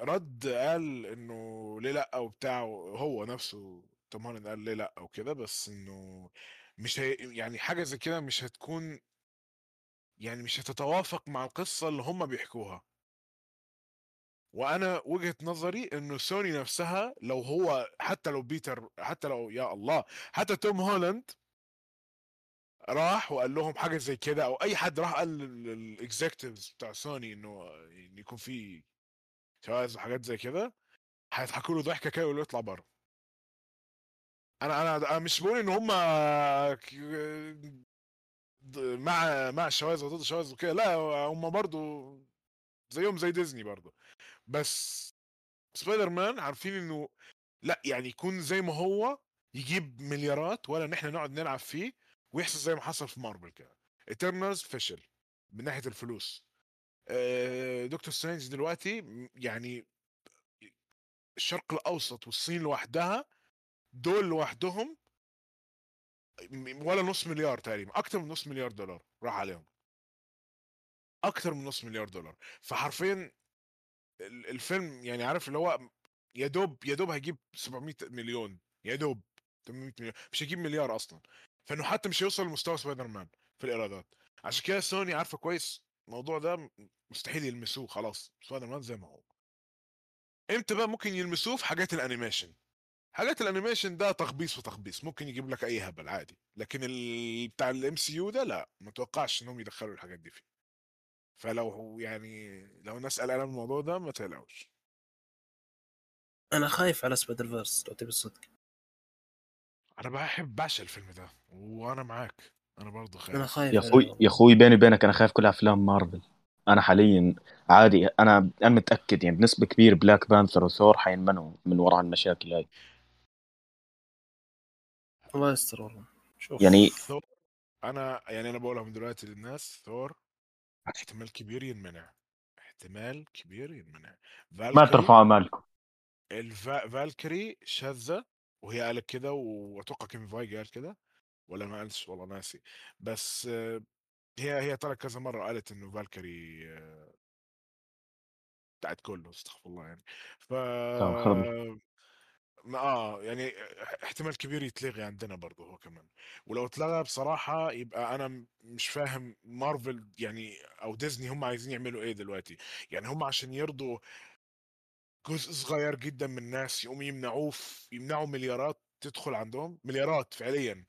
رد قال إنه ليه لأ وبتاع هو نفسه توم هولاند قال ليه لأ وكده بس إنه مش هي يعني حاجة زي كده مش هتكون يعني مش هتتوافق مع القصة اللي هم بيحكوها. وأنا وجهة نظري إنه سوني نفسها لو هو حتى لو بيتر حتى لو يا الله حتى توم هولاند راح وقال لهم حاجة زي كده أو أي حد راح قال لل executives بتاع سوني إنه يكون في جواز وحاجات زي كده هيضحكوا له ضحكة كده ويقولوا اطلع بره. أنا أنا أنا مش بقول إن هم مع مع الشواذ وضد الشواذ وكده. لا هم برضو زيهم زي ديزني برضو. بس سبايدر مان عارفين إنه لا يعني يكون زي ما هو يجيب مليارات ولا نحن نقعد نلعب فيه ويحصل زي ما حصل في مارفل كده. Eternals فشل من ناحية الفلوس. آه، دكتور سترينج دلوقتي يعني الشرق الأوسط والصين لوحدها دول لوحدهم ولا نص مليار تقريبا أكتر من نص مليار دولار راح عليهم. أكتر من نص مليار دولار. فحرفيا ال- الفيلم يعني عارف اللي هو يا دوب يا دوب هيجيب 700 مليون. يا دوب 800 مليون. مش هيجيب مليار أصلا. فإنه حتى مش هيوصل لمستوى سبايدر مان في الإيرادات. عشان كده سوني عارفة كويس الموضوع ده مستحيل يلمسوه خلاص. سبايدر مان زي ما هو. إمتى بقى ممكن يلمسوه؟ في حاجات ال animation. حاجات ال animation ده تخبيص وتخبيص ممكن يجيب لك أي هبل عادي لكن ال... بتاع ال MCU ده لا ما توقعش إنهم يدخلوا الحاجات دي فيه. فلو هو يعني لو الناس قلقانة من الموضوع ده ما تقلقوش. أنا خايف على Spider-Verse لو تبي الصدق. أنا بحب بعشق الفيلم ده وأنا معاك أنا برضه أنا خايف خايف يا أخوي يا أخوي بيني وبينك أنا خايف كل أفلام مارفل. أنا حاليا عادي أنا أنا متأكد يعني بنسبة كبيره Black Panther وثور حينمنعوا من وراء المشاكل هاي. الله يستر والله. شوف. يعني ثور أنا يعني أنا بقولها من دلوقتي للناس ثور احتمال كبير ينمنع احتمال كبير ينمنع. ما ترفعوا مالكم الفا... Valkyrie شاذة وهي قالت كده وأتوقع كيفن فايج قال كده ولا ما قالش؟ والله ناسي. بس هي هي طلعت كذا مرة قالت إنه Valkyrie آه، بتاعت كله استغفر الله يعني. ف. ما آه يعني احتمال كبير يتلغي عندنا برضه هو كمان. ولو اتلغى بصراحة يبقى أنا مش فاهم مارفل يعني أو ديزني هم عايزين يعملوا إيه دلوقتي. يعني هم عشان يرضوا جزء صغير جدا من الناس يقوم يمنعوه يمنعوا مليارات تدخل عندهم؟ مليارات فعليا.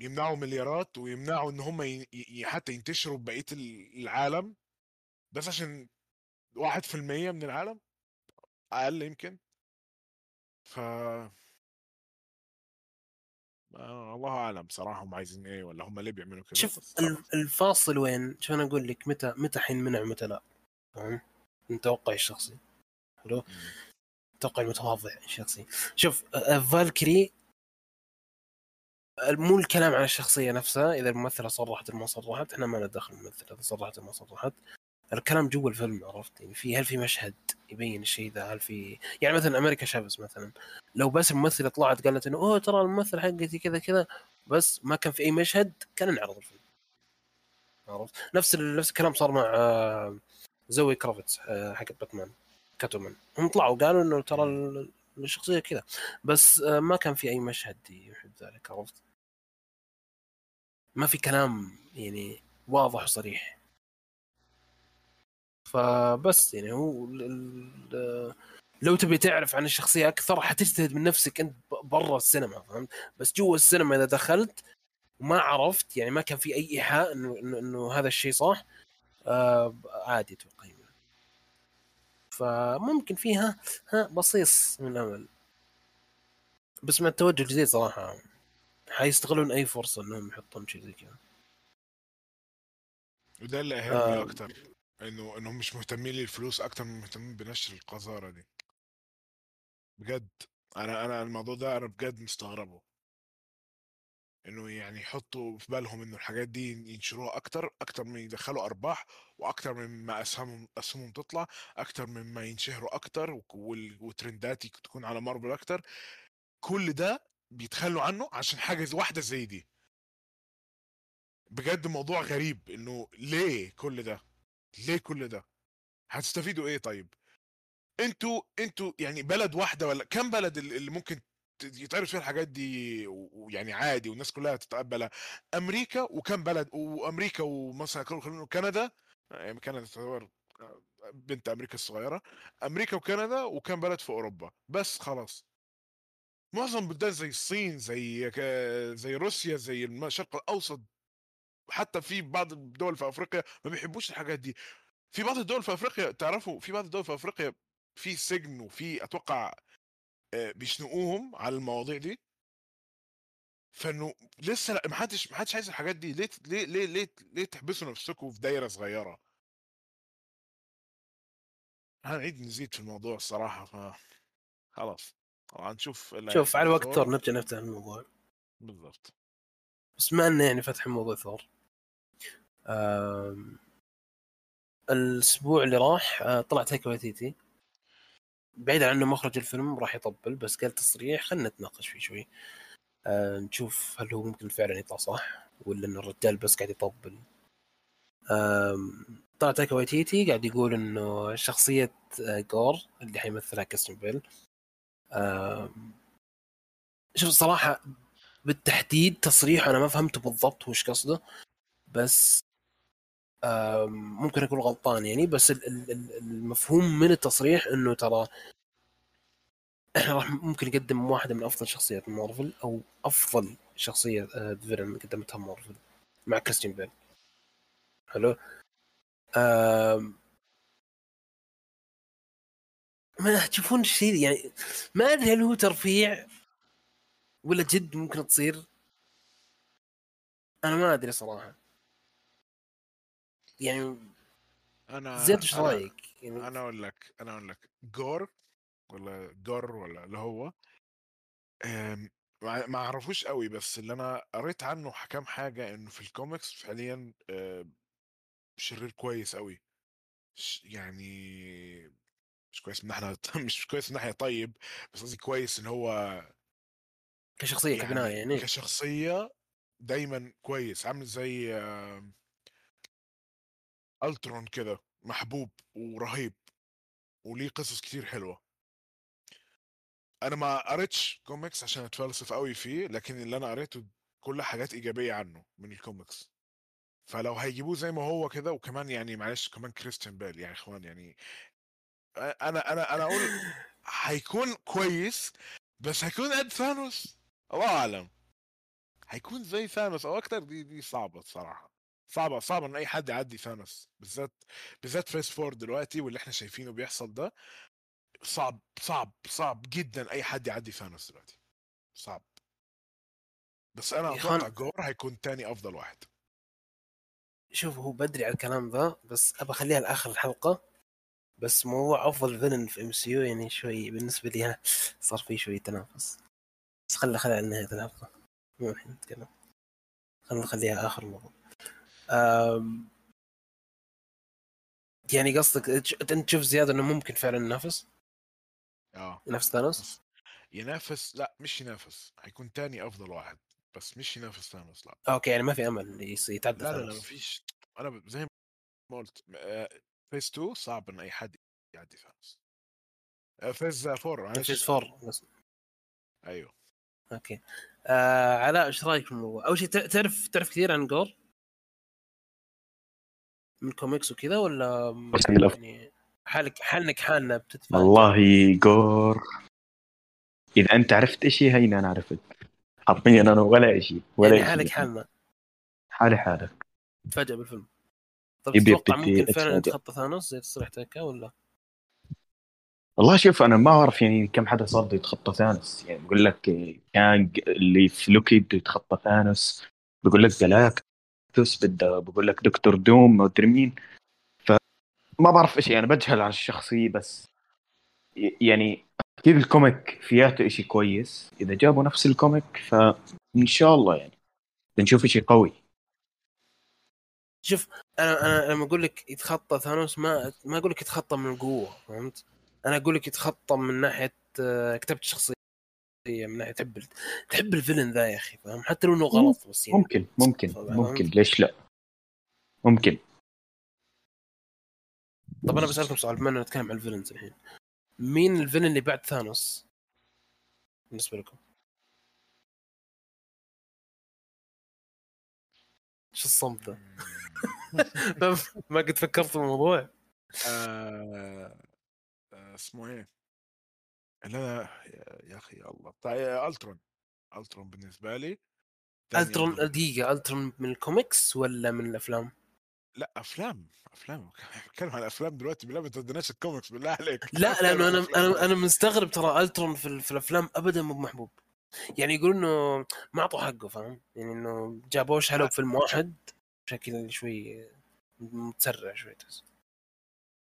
يمنعوا مليارات ويمنعوا إن هم ي... حتى ينتشروا بقية ال- العالم. بس عشان واحد في المية من العالم؟ أقل يمكن. ف آه الله أعلم بصراحه هم عايزين إيه ولا هم ليه بيعملوا كده شوف الفاصل وين؟ شوف أنا أقول لك متى متى حينمنع ومتى لا فاهم؟ من توقعي الشخصي. حلو؟ مم. توقعي المتواضع الشخصي. شوف فالكري مو الكلام عن الشخصية نفسها إذا الممثلة صرحت أو ما صرحت إحنا ما ندخل الممثلة إذا صرحت أو ما صرحت. الكلام جوا الفيلم عرفت؟ يعني في هل في مشهد يبين الشيء ذا؟ هل في يعني مثلا أمريكا شافز مثلا لو بس الممثلة طلعت قالت إنه أوه ترى الممثل حقتي كذا كذا. بس ما كان في أي مشهد كان انعرض الفيلم. عرفت؟ نفس نفس الكلام صار مع آه، زوي كرافيتس آه، حقت باتمان Catwoman. هم طلعوا قالوا إنه ترى ال- الشخصية كذا. بس آه، ما كان في أي مشهد يحدد ذلك عرفت؟ ما في كلام يعني واضح وصريح. فبس يعني هو لو تبي تعرف عن الشخصية أكثر حتجتهد من نفسك أنت برا السينما فهمت بس جوا السينما إذا دخلت وما عرفت يعني ما كان في أي إيحاء انه انه, إنه هذا الشيء صح آه عادي أتوقع. فممكن فيها ها بصيص من الأمل بس مع التوجه الجديد صراحة حيستغلون أي فرصة إنهم يحطون شيء زي كذا وده اللي يهمني آه. أكتر إنه إنهم مش مهتمين للفلوس أكتر من مهتمين بنشر القذارة دي. بجد. أنا أنا الموضوع ده أنا بجد مستغربه. إنه يعني يحطوا في بالهم إنه الحاجات دي ينشروها أكتر أكتر من يدخلوا أرباح وأكتر مما أسهمهم أسهمهم تطلع أكتر مما ينشهروا أكتر وك- وال- وترندات يك- تكون على مارفل أكتر. كل ده بيتخلوا عنه عشان حاجة واحدة زي دي. بجد موضوع غريب إنه ليه كل ده؟ ليه كل ده؟ هتستفيدوا إيه طيب؟ أنتوا أنتوا يعني بلد واحدة ولا كم بلد ال- اللي ممكن يتعرض فيها الحاجات دي ويعني عادي والناس كلها تتقبلها؟ أمريكا وكم بلد؟ وأمريكا ومثلا كندا يعني كندا تعتبر بنت أمريكا الصغيرة. أمريكا وكندا وكم بلد في أوروبا؟ بس خلاص. معظم بلدان زي الصين زي زي روسيا زي الشرق الأوسط حتى في بعض الدول في أفريقيا ما بيحبوش الحاجات دي. في بعض الدول في أفريقيا تعرفوا في بعض الدول في أفريقيا في سجن وفي أتوقع آه، بيشنقوهم على المواضيع دي. فإنه لسه لأ ما حدش ما حدش عايز الحاجات دي. ليه ليه ليه ليه, ليه تحبسوا نفسكم في دايرة صغيرة؟ هنعيد نزيد في الموضوع الصراحة ف خلاص. طبعا نشوف اللي شوف على وقت ثور نرجع نفتح الموضوع. بالضبط. بس ما انه يعني فتح موضوع ثور. الأسبوع اللي راح آه، طلع تايكا واتيتي بعيد عن إنه مخرج الفيلم راح يطبل بس قال تصريح خلينا نتناقش فيه شوي. آه نشوف هل هو ممكن فعلا يطلع صح ولا إن الرجال بس قاعد يطبل. آم، طلع تايكا واتيتي قاعد يقول إنه شخصية آه، جور اللي حيمثلها كريستيان بيل. آم، شوف الصراحة بالتحديد تصريح أنا ما فهمته بالضبط وش قصده بس ممكن أكون غلطان يعني بس ال- ال- ال- المفهوم من التصريح إنه ترى إحنا راح ممكن نقدم واحدة من أفضل شخصيات مارفل أو أفضل شخصية آه، villain قدمتها مارفل مع كريستيان بيل. حلو؟ ما تشوفون الشيء يعني ما أدري هل هو ترفيع ولا جد ممكن تصير. أنا ما أدري صراحة. يعني أنا زياد إيش رايك؟ يعني أنا أقول لك أنا أقول لك جور ولا جور ولا اللي هو ما أعرفوش قوي بس اللي أنا قريت عنه كام حاجة إنه في الكوميكس فعليا آم، شرير كويس قوي يعني مش كويس من ناحية مش كويس من ناحية طيب بس قصدي كويس إن هو كشخصية كبنايه يعني كشخصية دايما كويس عامل زي آم، ألترون كده محبوب ورهيب وليه قصص كتير حلوة. أنا ما قريتش كوميكس عشان أتفلسف قوي فيه لكن اللي أنا قريته كل حاجات إيجابية عنه من الكوميكس. فلو هيجيبوه زي ما هو كده وكمان يعني معلش كمان كريستيان بيل يعني إخوان يعني أنا أنا أنا أقول هيكون كويس بس هيكون قد ثانوس. الله أعلم. هيكون زي ثانوس أو أكتر دي دي صعبة الصراحة. صعبة صعبة إن أي حد يعدي ثانوس بالذات بالذات Phase Four دلوقتي واللي إحنا شايفينه بيحصل ده صعب صعب صعب جدا أي حد يعدي ثانوس دلوقتي صعب. بس أنا أتوقع جور هيكون تاني أفضل واحد. شوف هو بدري على الكلام ذا بس ابى أخليها لآخر الحلقة. بس موضوع أفضل villain في MCU يعني شوي بالنسبة لي ها صار في شوي تنافس. بس خلي خليها على نهايه الحلقة. مو الحين نتكلم. خلينا نخليها آخر موضوع. يعني قصدك أنت تشوف زيادة إنه ممكن فعلا ينافس؟ آه. ينافس ثانوس؟ ينافس؟ لا مش ينافس. هيكون تاني أفضل واحد بس مش ينافس ثانوس لا. أوكي يعني ما في أمل يتعدى لا لا لا ثانوس. مفيش. أنا زي ما قلت phase 2 صعب إن أي حد يعدي ثانوس. phase 4 معلش phase four بس. أيوه. أوكي. آه علاء إيش رأيك في الموضوع؟ أول شيء تع- تعرف تعرف كثير عن جور؟ من كوميكس وكذا ولا يعني حالك حالك حالنا بتتفاجئ؟ والله جور إذا أنت عرفت إشي هينا أنا عرفت. حرفيا أنا ولا إشي ولا يعني. حالك حالنا. حالي حالك. تفاجئ بالفيلم. طيب يبي تتوقع ممكن فعلا. يتخطى ثانوس زي تصريح تايكا ولا؟ والله شوف أنا ما أعرف يعني كم حدا صار يتخطى ثانوس. يعني بقول لك كانغ اللي في لوكي بده يتخطى ثانوس. بقول لك جلاكتوس بده بقول لك دكتور دوم ما ادري مين فما بعرف إيش أنا بجهل عن الشخصية بس يعني أكيد ال comic فياته إشي كويس. إذا جابوا نفس ال comic فان شاء الله يعني بنشوف إشي قوي. شوف أنا أنا لما أقول لك يتخطى ثانوس ما ما أقول لك يتخطى من القوه فهمت؟ أنا أقول لك يتخطى من ناحية آه، كتابة الشخصية. من ناحية تحب تحب ال villain ذا يا أخي فاهم؟ حتى لو إنه غلط بس يعني ممكن ممكن؟ ممكن ليش لا ممكن طب أنا بسألكم سؤال بما إننا نتكلم عن ال villains الحين مين ال villain اللي بعد ثانوس بالنسبة لكم؟ شو الصمت ذا؟ ما- ما قد فكرت في الموضوع آه، آه، اسمه إيه؟ اللي أنا يا- يا أخي يا الله. طيب ألترون. ألترون بالنسبة لي ألترون. دقيقة ألترون من الكوميكس ولا من الأفلام؟ لا أفلام أفلام. بتكلم عن أفلام دلوقتي بالله ما تدناش الكوميكس بالله عليك. لا لأنه أنا أنا أنا مستغرب ترى ألترون في, في الأفلام ابدا مو محبوب يعني يقولون إنه ما أعطوا حقه فاهم؟ يعني إنه جابوه شالوه بفيلم واحد بشكل شوي متسرع شوي تحس.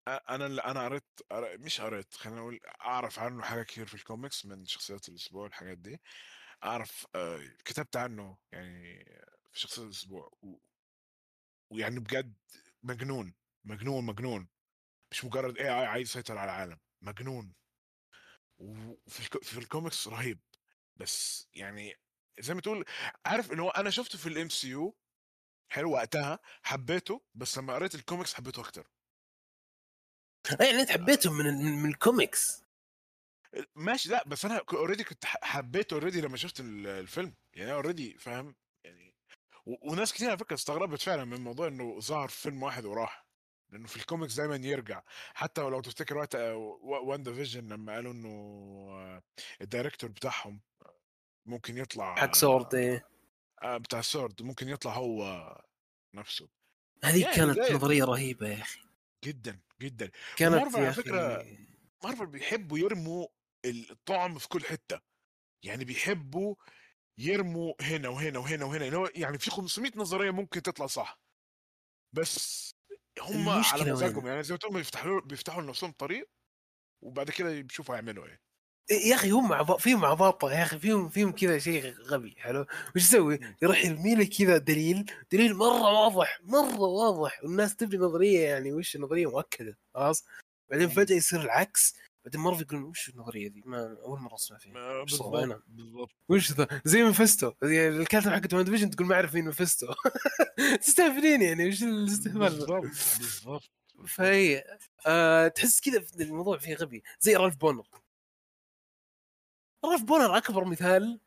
أنا اللي أنا قريت قر- مش قريت خلينا نقول أعرف عنه حاجة كتير في الكوميكس من شخصيات الأسبوع والحاجات دي. أعرف آه، كتبت عنه يعني في شخصيات الأسبوع و- ويعني بجد مجنون مجنون مجنون. مش مجرد اي اي عايز يسيطر على العالم مجنون. وفي في الكوميكس رهيب. بس يعني زي ما تقول عارف اللي هو أنا شفته في ال MCU حلو وقتها حبيته بس لما قريت الكوميكس حبيته أكتر. يعني أنت حبيتهم من من, من الكوميكس ماشي لأ بس أنا already كنت حبيته already لما شفت ال- الفيلم. يعني already فاهم؟ يعني و- وناس كتير على فكرة استغربت فعلا من موضوع إنه ظهر في فيلم واحد وراح. لأنه في الكوميكس دايما يرجع. حتى لو تفتكر وقت WandaVision لما قالوا إنه آه، ال director بتاعهم ممكن يطلع حق سورد إيه. آه، بتاع سورد ممكن يطلع هو نفسه. هذه يعني كانت نظرية رهيبة يا أخي. جدا. جدا. كانت ومارفل يا على فكرة أخي مارفل بيحبوا يرموا الطعم في كل حتة. يعني بيحبوا يرموا هنا وهنا وهنا وهنا يعني يعني في 500 نظرية ممكن تطلع صح. بس هم على مزاجهم؟ يعني زي ما تقول بيفتحوا بيفتحوا لنفسهم طريق وبعد كده بيشوفوا يعملوا إيه. يا أخي هم بعض فيهم عباطه يا أخي فيهم فيهم كذا شيء غبي حلو؟ وش يسوي؟ يروح يرمي لك كذا دليل دليل مرة واضح مرة واضح والناس تبني نظرية يعني وش نظريه مؤكدة خلاص؟ بعدين فجأة يصير العكس بعدين مرة يقول وش النظرية دي ما أول مرة أسمع فيها؟ بالضبط بالضبط. وش ذا؟ زي مفيستو زي الكاتب حقت WandaVision تقول ما أعرف مين مفيستو تستهبلين يعني وش الاستهبال؟ بالضبط بالضبط. فهي آه تحس كذا الموضوع فيه غبي زي رالف بونر. رالف بونر أكبر مثال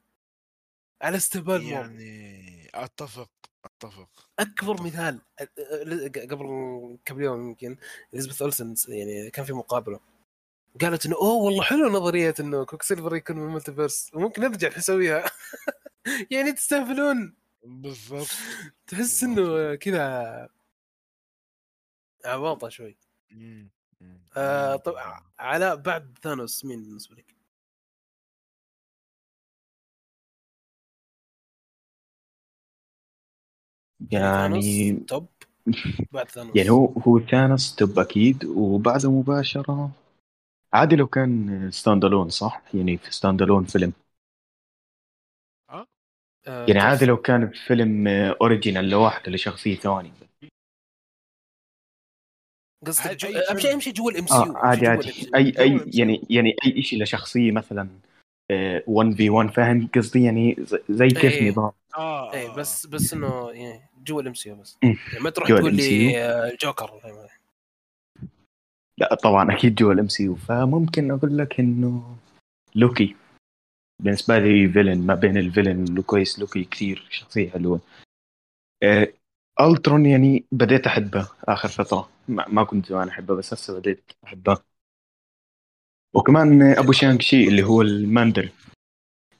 على استهبال يعني أتفق أتفق. أكبر مثال أ- أ- قبل كم يوم يمكن إليزابيث أولسن يعني كان في مقابلة. قالت إنه أوه والله حلو نظرية إنه كويك سيلفر يكون من ال multiverse وممكن نرجع نسويها يعني تستهبلون. بالضبط. تحس إنه كذا عباطه شوي. آه. طب علاء بعد ثانوس مين بالنسبة لك؟ يعني top بعد ثانوس يعني هو هو ثانوس top أكيد وبعده مباشرة عادي لو كان standalone صح؟ يعني في standalone فيلم آه يعني عادي كيف؟ لو كان فيلم original لوحده لشخصية ثانية. قصدك عادي أهم شيء شيء جوا ال MCU عادي عادي. اي اي. يعني يعني اي شيء لشخصيه مثلا 1 في 1 فاهم قصدي؟ يعني زي- زي كيف إيه. نظام؟ آه اي آه، بس بس إنه يعني جوا ال MC بس. يعني ما تروح تقول لي MCU. آه، الجوكر لا طبعا أكيد جوا ال MC فممكن أقول لك إنه لوكي. بالنسبة لي villain ما بين ال villain وكويس لوكي كثير شخصية حلوة. آه، ألترون يعني بديت أحبه آخر فترة. ما, ما كنت زمان أحبه بس هسه بديت أحبه. وكمان آه، أبو شانغ تشي اللي هو الماندر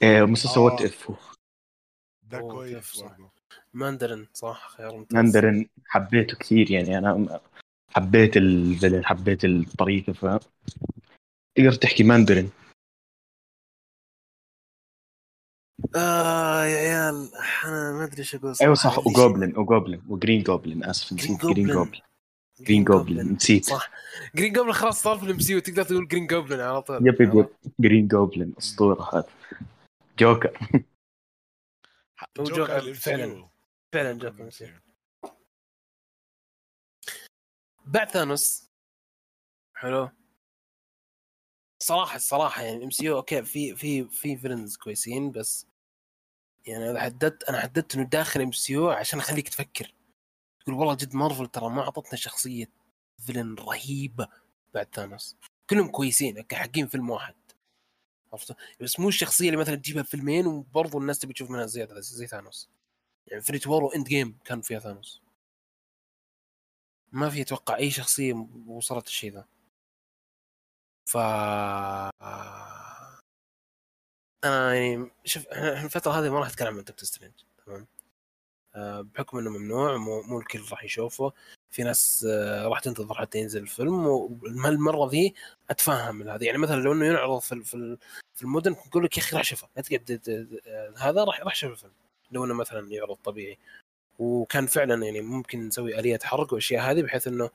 آه، مسلسل آه. What If ده كويس. برضه. ماندرين صح؟ خيار ممتاز. ماندرن حبيته كثير يعني أنا حبيت ال villain حبيت الطريقة ف تقدر تحكي ماندرين؟ آه يا عيال أنا ما أدري إيش أقول أيوه. صح و Goblin و Goblin و Green Goblin آسف نسيت Green Goblin. Green Goblin نسيت. صح. Green Goblin خلاص صار في ال MCU تقدر تقول Green Goblin على طول. yep yep Green Goblin أسطورة هذا جوكر. جوكر فعلاً. فعلا جوكر. بعد ثانوس. حلو. صراحة الصراحه يعني MCU okay في في في villains كويسين بس يعني أنا حددت أنا حددت إنه داخل MCU عشان أخليك تفكر. تقول والله جد مارفل ترى ما اعطتنا شخصية villain رهيبة بعد ثانوس. كلهم كويسين okay حقين فيلم واحد. عرفت؟ بس مو الشخصية اللي مثلا تجيبها في فيلمين وبرضه الناس تبي تشوف منها زيادة زي ثانوس. يعني Infinity War و Endgame كان فيها ثانوس. ما في أتوقع أي شخصية وصلت الشيء ذا. ف أنا يعني شوف إحنا الفترة هذه ما راح أتكلم عن دكتور سترينج تمام؟ آه، بحكم إنه ممنوع مو, مو الكل راح يشوفه. في ناس آه، راح تنتظر حتى ينزل الفيلم والمرة ذي أتفهم هذا. يعني مثلا لو إنه ينعرض في في ال- في المدن نقول لك يا أخي راح شوفه لا تقعد هذا راح راح شوف الفيلم. لو إنه مثلا يعرض طبيعي. وكان فعلا يعني ممكن نسوي آلية حرق وأشياء هذه بحيث إنه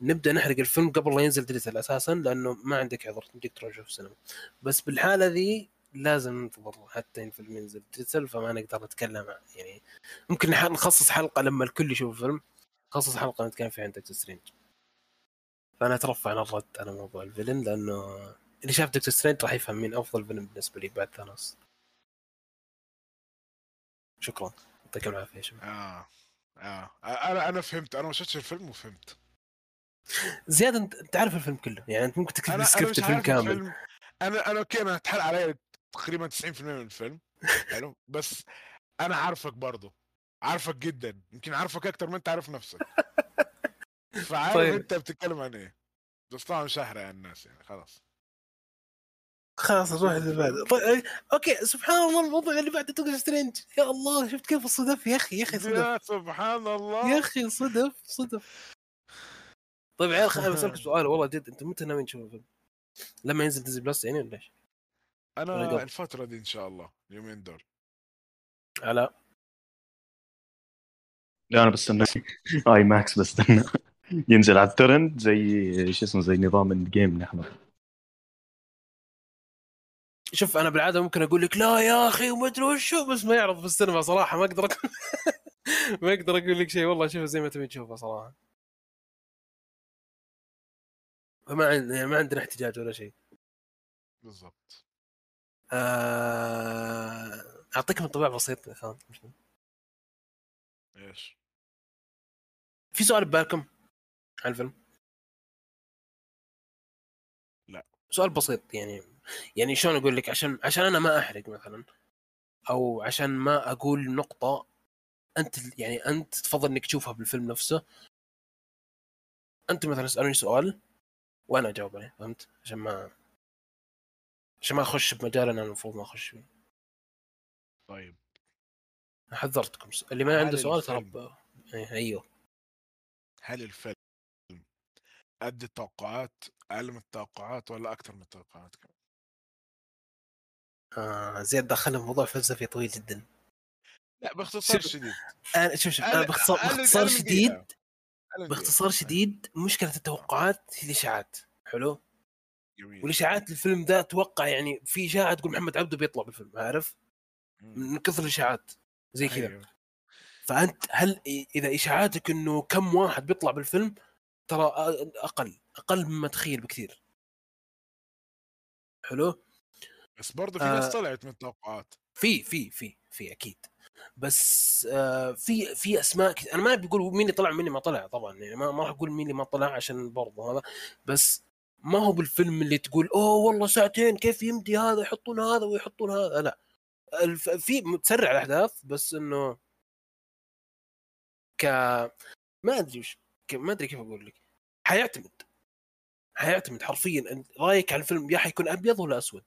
نبدأ نحرق الفيلم قبل لا ينزل digital أساسا لأنه ما عندك عذر تمديك تروح تشوف السينما. بس بالحالة ذي لازم ننتظر حتى الفيلم ينزل digital فما نقدر نتكلم يعني ممكن نخصص حلقة لما الكل يشوف الفيلم. نخصص حلقة نتكلم فيها عن دكتور سترينج. فأنا أترفع عن الرد على موضوع ال villain لأنه اللي شاف دكتور سترينج راح يفهم مين أفضل villain بالنسبة لي بعد ثانوس. شكرا. يعطيكم العافية يا شباب. آه. آه. أنا أنا فهمت. أنا ما شفتش الفيلم وفهمت. زياد انت عارف الفيلم كله. يعني أنت ممكن تكتب سكريبت الفيلم كامل. الفيلم. أنا أنا okay أنا اتحرق علي تقريبا 90% من الفيلم. حلو. بس أنا عارفك برضه. عارفك جدا يمكن عارفك أكتر ما أنت عارف نفسك. فعارف طيب. أنت بتتكلم عن إيه. بس طبعا مش هحرق على الناس يعني خلاص. خلاص نروح اللي بعده. طيب okay سبحان الله الموضوع اللي بعده دكتور سترينج يا الله شفت كيف الصدف؟ يا أخي يا أخي صدف يا سبحان الله. يا أخي صدف صدف. طيب عيال خليني بسألك سؤال والله جد أنت متى ناويين تشوفوا الفيلم؟ لما ينزل Disney Plus يعني ولا إيش؟ أنا؟ الفترة دي إن شاء الله اليومين دول. على لا أنا بستنى. IMAX بستنى. ينزل على الترند زي شو اسمه زي نظام الجيم نحن. شوف أنا بالعادة ممكن أقول لك لا يا أخي وما أدري وشو بس ما يعرض في السينما صراحة ما أقدر أقول ما أقدر أقول لك شيء. والله شوفه زي ما تبي تشوفه صراحة. فما عندنا يعني ما عندنا احتجاج ولا شيء. بالضبط. آه، أعطيكم انطباع بسيط يا إخوان. إيش في سؤال ببالكم عن الفيلم؟ لا. سؤال بسيط يعني يعني شلون أقول لك عشان عشان أنا ما أحرق مثلا أو عشان ما أقول نقطة أنت يعني أنت تفضل إنك تشوفها بالفيلم نفسه أنت مثلا اسالوني سؤال وأنا أجاوب عليه فهمت؟ عشان ما عشان ما أخش بمجال أنا المفروض ما أخش فيه طيب حذرتكم. اللي ما عنده سؤال ترى إيه، أيوه. هل الفيلم قد التوقعات أقل من التوقعات ولا أكثر من التوقعات؟ كمان آه زياد دخلنا في موضوع فلسفي طويل جدا. لا باختصار شوف، شديد. أنا شوف شوف أنا باختصار باختصار شديد باختصار دقيقة. شديد مشكلة التوقعات هي الإشاعات. حلو؟ جميل. والإشاعات الفيلم ذا أتوقع يعني في إشاعة تقول محمد عبده بيطلع بالفيلم عارف. من كثر الإشاعات. زي كذا. أيوه. فأنت هل إذا إشاعاتك إنه كم واحد بيطلع بالفيلم ترى أقل أقل مما تخيل بكثير. حلو؟ بس برضه في ناس آه. طلعت من التوقعات. في في في في أكيد. بس آه في في أسماء كثير أنا ما بقول مين اللي طلع ومين اللي ما طلع طبعا يعني ما, ما راح أقول مين اللي ما طلع عشان برضه هذا. بس ما هو بالفيلم اللي تقول أوه والله ساعتين كيف يمدي هذا يحطون هذا ويحطون هذا. لا. في متسرع الأحداث بس إنه ك ما أدري وش ك... ما أدري كيف أقول لك. حيعتمد. حيعتمد حرفيا. رأيك على الفيلم يا حيكون أبيض ولا أسود؟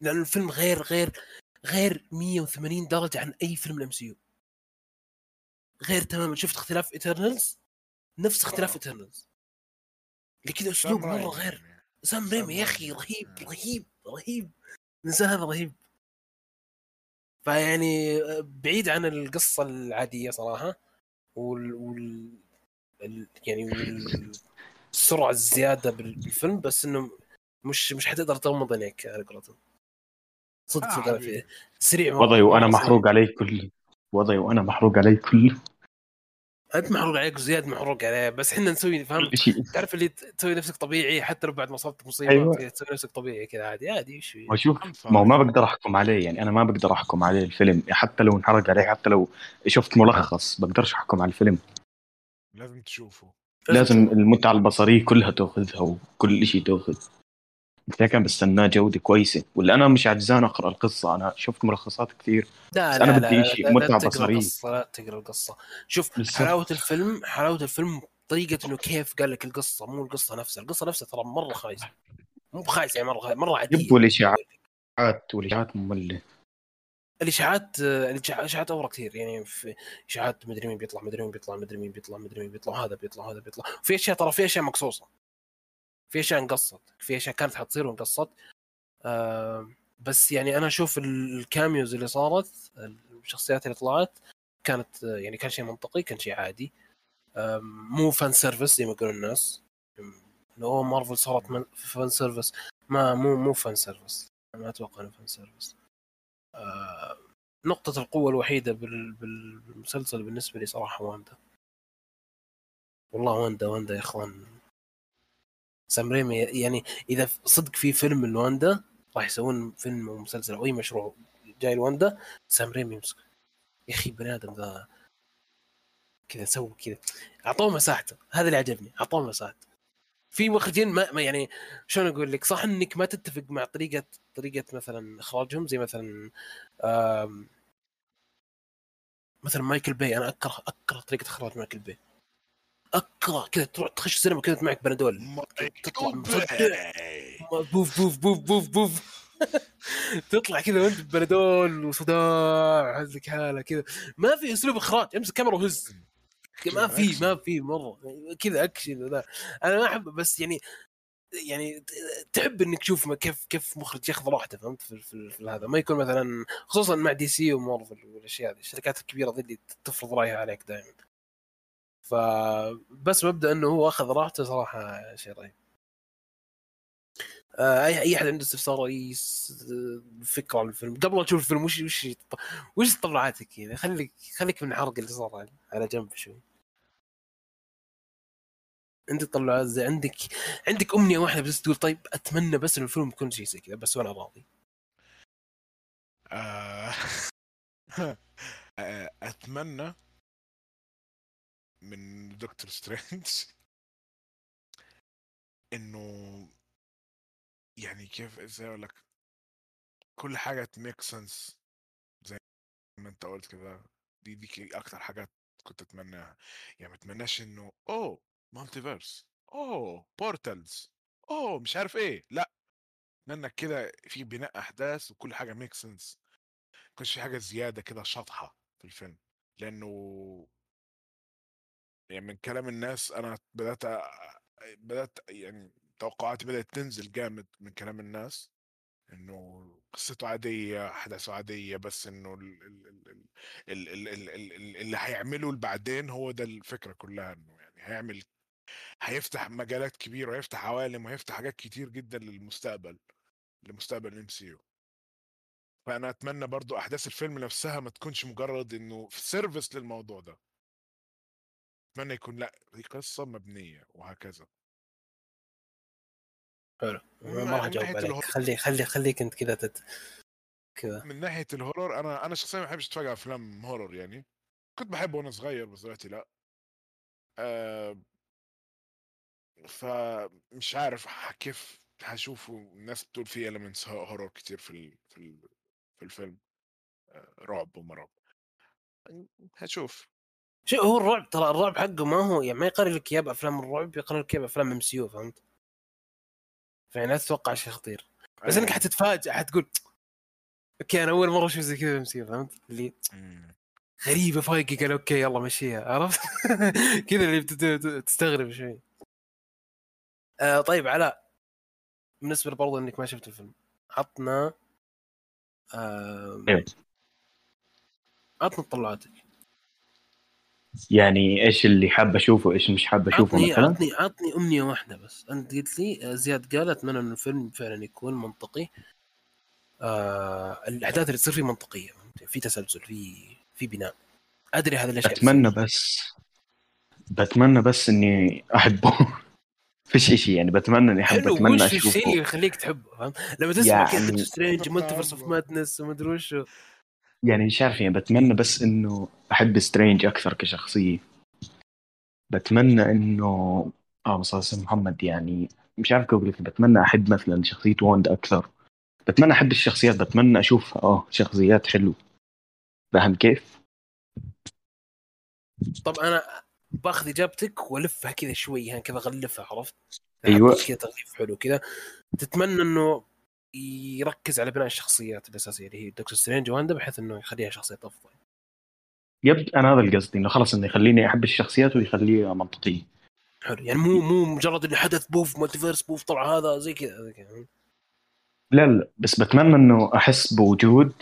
لأن الفيلم غير غير غير 180 درجة عن أي فيلم ال MCU. غير تماما. شفت اختلاف Eternals نفس اختلاف آه. Eternals اللي كذا أسلوب مرة غير. يعني. سام ريمي يا أخي رايمي. رهيب آه. رهيب رهيب. الانسان هذا رهيب. فيعني بعيد عن القصة العادية صراحة وال, وال... ال... يعني وال... السرعه الزيادة بال- بالفيلم بس إنه مش مش حتقدر تغمض عينيك على قولتهم. صدق آه، صدق سريع وضعي وأنا. محروق علي كله وضعي وأنا محروق علي كله انت محروق عليك وزياد محروق عليه بس إحنا نسوي شيء تعرف اللي تسوي نفسك طبيعي حتى لو بعد ما صابتك مصيبة أيوة. تسوي نفسك طبيعي كذا عادي عادي إيش في؟ ما شوف ما هو ما. بقدر أحكم عليه يعني أنا ما بقدر أحكم عليه الفيلم حتى لو انحرق عليه حتى لو شفت ملخص بقدرش أحكم على الفيلم لازم تشوفه لازم المتعة البصرية كلها تأخذها وكل شيء تأخذ مثل كان بستناه جودة كويسة؟ ولا أنا مش عجزان أقرأ القصة أنا شفت ملخصات كثير. لا لا لا, بدي شيء بصرية. القصة لا تقرأ القصة. شوف. حلاوة الفيلم حلاوة الفيلم طريقة إنه كيف قال لك القصة مو القصة نفسها. القصة نفسها ترى مرة خايسة. مو بخايسه يعني مرة مرة عادية. يبوا الاشاعات والإشاعات مملة. الإشاعات الإشاعات اوره كثير. يعني في إشاعات مدري مين بيطلع مدري مين بيطلع مدري مين بيطلع مدري مين بيطلع هذا بيطلع هذا بيطلع. في أشياء ترى في أشياء مقصوصة. في أشياء انقصت في أشياء كانت حتصير وانقصت. آه بس يعني أنا أشوف ال cameos اللي صارت الشخصيات اللي طلعت كانت يعني كان شيء منطقي كان شيء عادي. مو fan service زي ما يقولون الناس. لو هو مارفل صارت fan service ما مو مو fan service ما أتوقع إنه fan service آه، نقطة القوة الوحيدة بال- بال- بالمسلسل بالنسبة لي صراحة واندا. والله واندا واندا يا إخوان. سام ريمي يعني إذا صدق في فيلم لواندا راح يسوون فيلم أو مسلسل أو أي مشروع جاي لواندا سام ريمي يمسك. يا أخي بني آدم ذا كذا سوى كذا. أعطوه مساحته. هذا اللي عجبني. أعطوه مساحته. في مخرجين ما, يعني شلون أقول لك؟ صح إنك ما تتفق مع طريقه طريقة مثلا أخراجهم زي مثلا مثلا مايكل باي. أنا اكره أكره طريقة إخراج مايكل باي. اكره كذا تروح تخش السينما كذا معك بنادول تطلع بوف بوف بوف بوف بوف. تطلع كذا وأنت ببنادول وصداع. هزك حالة كذا. ما في أسلوب إخراج. أمسك كاميرا وهز. ما في ما في مرة. كذا أكشن وذا. أنا ما أحب بس يعني يعني تحب إنك تشوف كيف كيف مخرج ياخذ راحته فهمت؟ في, في, في هذا. ما يكون مثلا خصوصا مع DC ومارفل والأشياء هذه الشركات الكبيرة ذي اللي تفرض رأيها عليك دائما. فبس مبدأ إنه هو أخذ راحته صراحة شيء رهيب. آه، اي أي أحد عنده استفسار أي فكرة عن الفيلم. قبل لا تشوف الفيلم وش وش وش تطلعاتك كذا خليك خليك من الحرق اللي صار على- جنب شوي. عندك طلعات زي عندك عندك أمنية واحدة بس تقول طيب أتمنى بس إن الفيلم يكون شيء زي كذا بس وأنا راضي. آه، أتمنى من دكتور سترينج إنه يعني كيف إزاي أقول لك؟ كل حاجة تميك sense زي ما أنت قلت كده. دي دي أكتر حاجات كنت أتمناها. يعني ما أتمناش إنه أوه multiverse أوه portals أوه مش عارف إيه. لأ. اتمنى كده في بناء أحداث وكل حاجة ميك سنس ما يكونش في حاجة زيادة كده شاطحة في الفيلم. لأنه يعني من كلام الناس أنا بدأت بدأت يعني توقعاتي بدأت تنزل جامد من كلام الناس إنه قصته عادية أحداثه عادية بس إنه اللي هيعمله بعدين هو ده الفكرة كلها إنه يعني هيعمل هيفتح مجالات كبيرة هيفتح عوالم وهيفتح حاجات كتير جدا للمستقبل لمستقبل ال MCU فأنا أتمنى برضو أحداث الفيلم نفسها ما تكونش مجرد إنه service للموضوع ده. أتمنى يكون لأ دي قصة مبنية وهكذا. حلو. ما راح من اجاوب ناحية عليك؟ خلي خلي خليك أنت كذا تت... كذا من ناحية ال horror أنا أنا شخصيا ما بحبش أتفرج على أفلام horror يعني. كنت بحبه وأنا صغير بس دلوقتي لأ. آه فمش عارف كيف هشوفه الناس بتقول فيه elements horror كتير في ال في ال في الفيلم. آه رعب ومرعب. هشوف. شو هو الرعب ترى الرعب حقه ما هو يعني ما يقرر لك اياه بافلام الرعب يقرر لك اياه بافلام MCU فهمت؟ فيعني لا تتوقع شيء خطير بس إنك. حتتفاجئ حتقول okay أنا أول مرة أشوف زي كذا MCU فهمت؟ اللي. غريبة فايقي قال okay يلا مشيها عرفت؟ كذا اللي بتت- تستغرب شوي آه طيب علاء بالنسبة برضو إنك ما شفت الفيلم عطنا آه إيه. عطنا طلعاتك يعني إيش اللي حاب أشوفه إيش مش حاب أشوفه عطني مثلا؟ عطني عطني أمنية واحدة بس. أنت قلت لي آه، زياد قال اتمنى ان الفيلم فعلا يكون منطقي. آه الأحداث اللي تصير فيه منطقية. في تسلسل في في بناء. أدري هذا الاشياء اتمنى بس بتمنى بس إني أحبه. فيش اشي يعني بتمنى إني أحب حلو اتمنى وش الشيء اللي اشوفه يخليك تحبه فهمت؟ لما تسمع كذا يعني- دكتور سترينج multiverse of madness وما ادري وش يعني مش عارف يعني بتمنى بس إنه أحب سترينج أكثر كشخصية. بتمنى إنه آه صلى محمد يعني مش عارف كيف لك بتمنى أحب مثلا شخصية واندا أكثر. بتمنى أحب الشخصيات بتمنى أشوف آه شخصيات حلو فاهم كيف؟ طب أنا باخذ إجابتك وألفها كذا شوي يعني كذا أغلفها عرفت؟ أحط كذا تغليف حلو كذا. تتمنى إنه يركز على بناء الشخصيات الأساسية اللي هي دكتور سترينج واندا بحيث إنه يخليها شخصيات أفضل. yep أنا هذا القصد إنه خلص إنه يخليني أحب الشخصيات ويخليها منطقية. حلو يعني مو مو مجرد إنه حدث بوف multiverse بوف طلع هذا زي كذا لا لا بس بتمنى إنه أحس بوجود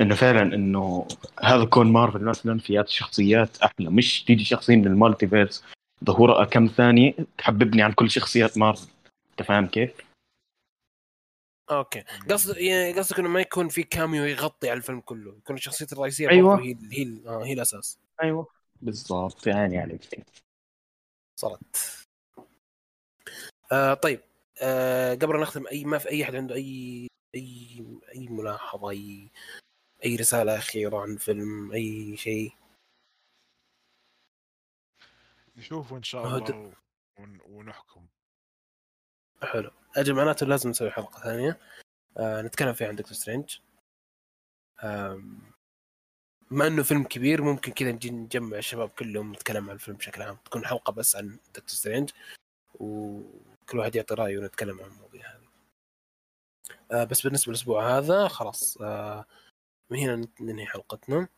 إنه فعلا إنه هذا كون مارفل مثلا فيات شخصيات أحلى. مش تيجي شخصيه من ال multiverse ظهورها كم ثانية تحببني عن كل شخصيات مارفل. أنت فاهم كيف؟ okay. قصد يعني قصدك إنه ما يكون في cameo يغطي على الفيلم كله يكون الشخصية الرئيسية أيوة. برضو هي هي آه هي الأساس. أيوه. بالضبط يعني عليك. صارت آه طيب. آه قبل نختم اي ما في أي أحد عنده اي اي أي ملاحظة اي أي رسالة أخيرة عن الفيلم أي شيء؟ نشوف إن شاء الله ون- ونحكم. حلو. أجل معناته لازم نسوي حلقة ثانية. آه نتكلم فيها عن دكتور سترينج. آم، بما إنه فيلم كبير ممكن كذا نجي نجمع الشباب كلهم نتكلم عن الفيلم بشكل عام. تكون حلقة بس عن دكتور سترينج وكل واحد يعطي رأيه ونتكلم عن المواضيع هذه. آه بس بالنسبة للأسبوع هذا خلاص. آه من هنا ننهي حلقتنا.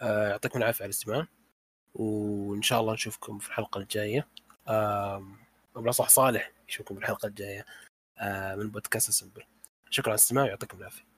آه يعطيكم العافية على الاستماع وإن شاء الله نشوفكم في الحلقة الجاية. لا صح صالح يشوفكم في الحلقة الجاية. آه من بودكاست سمبل شكرا على الاستماع ويعطيكم العافية.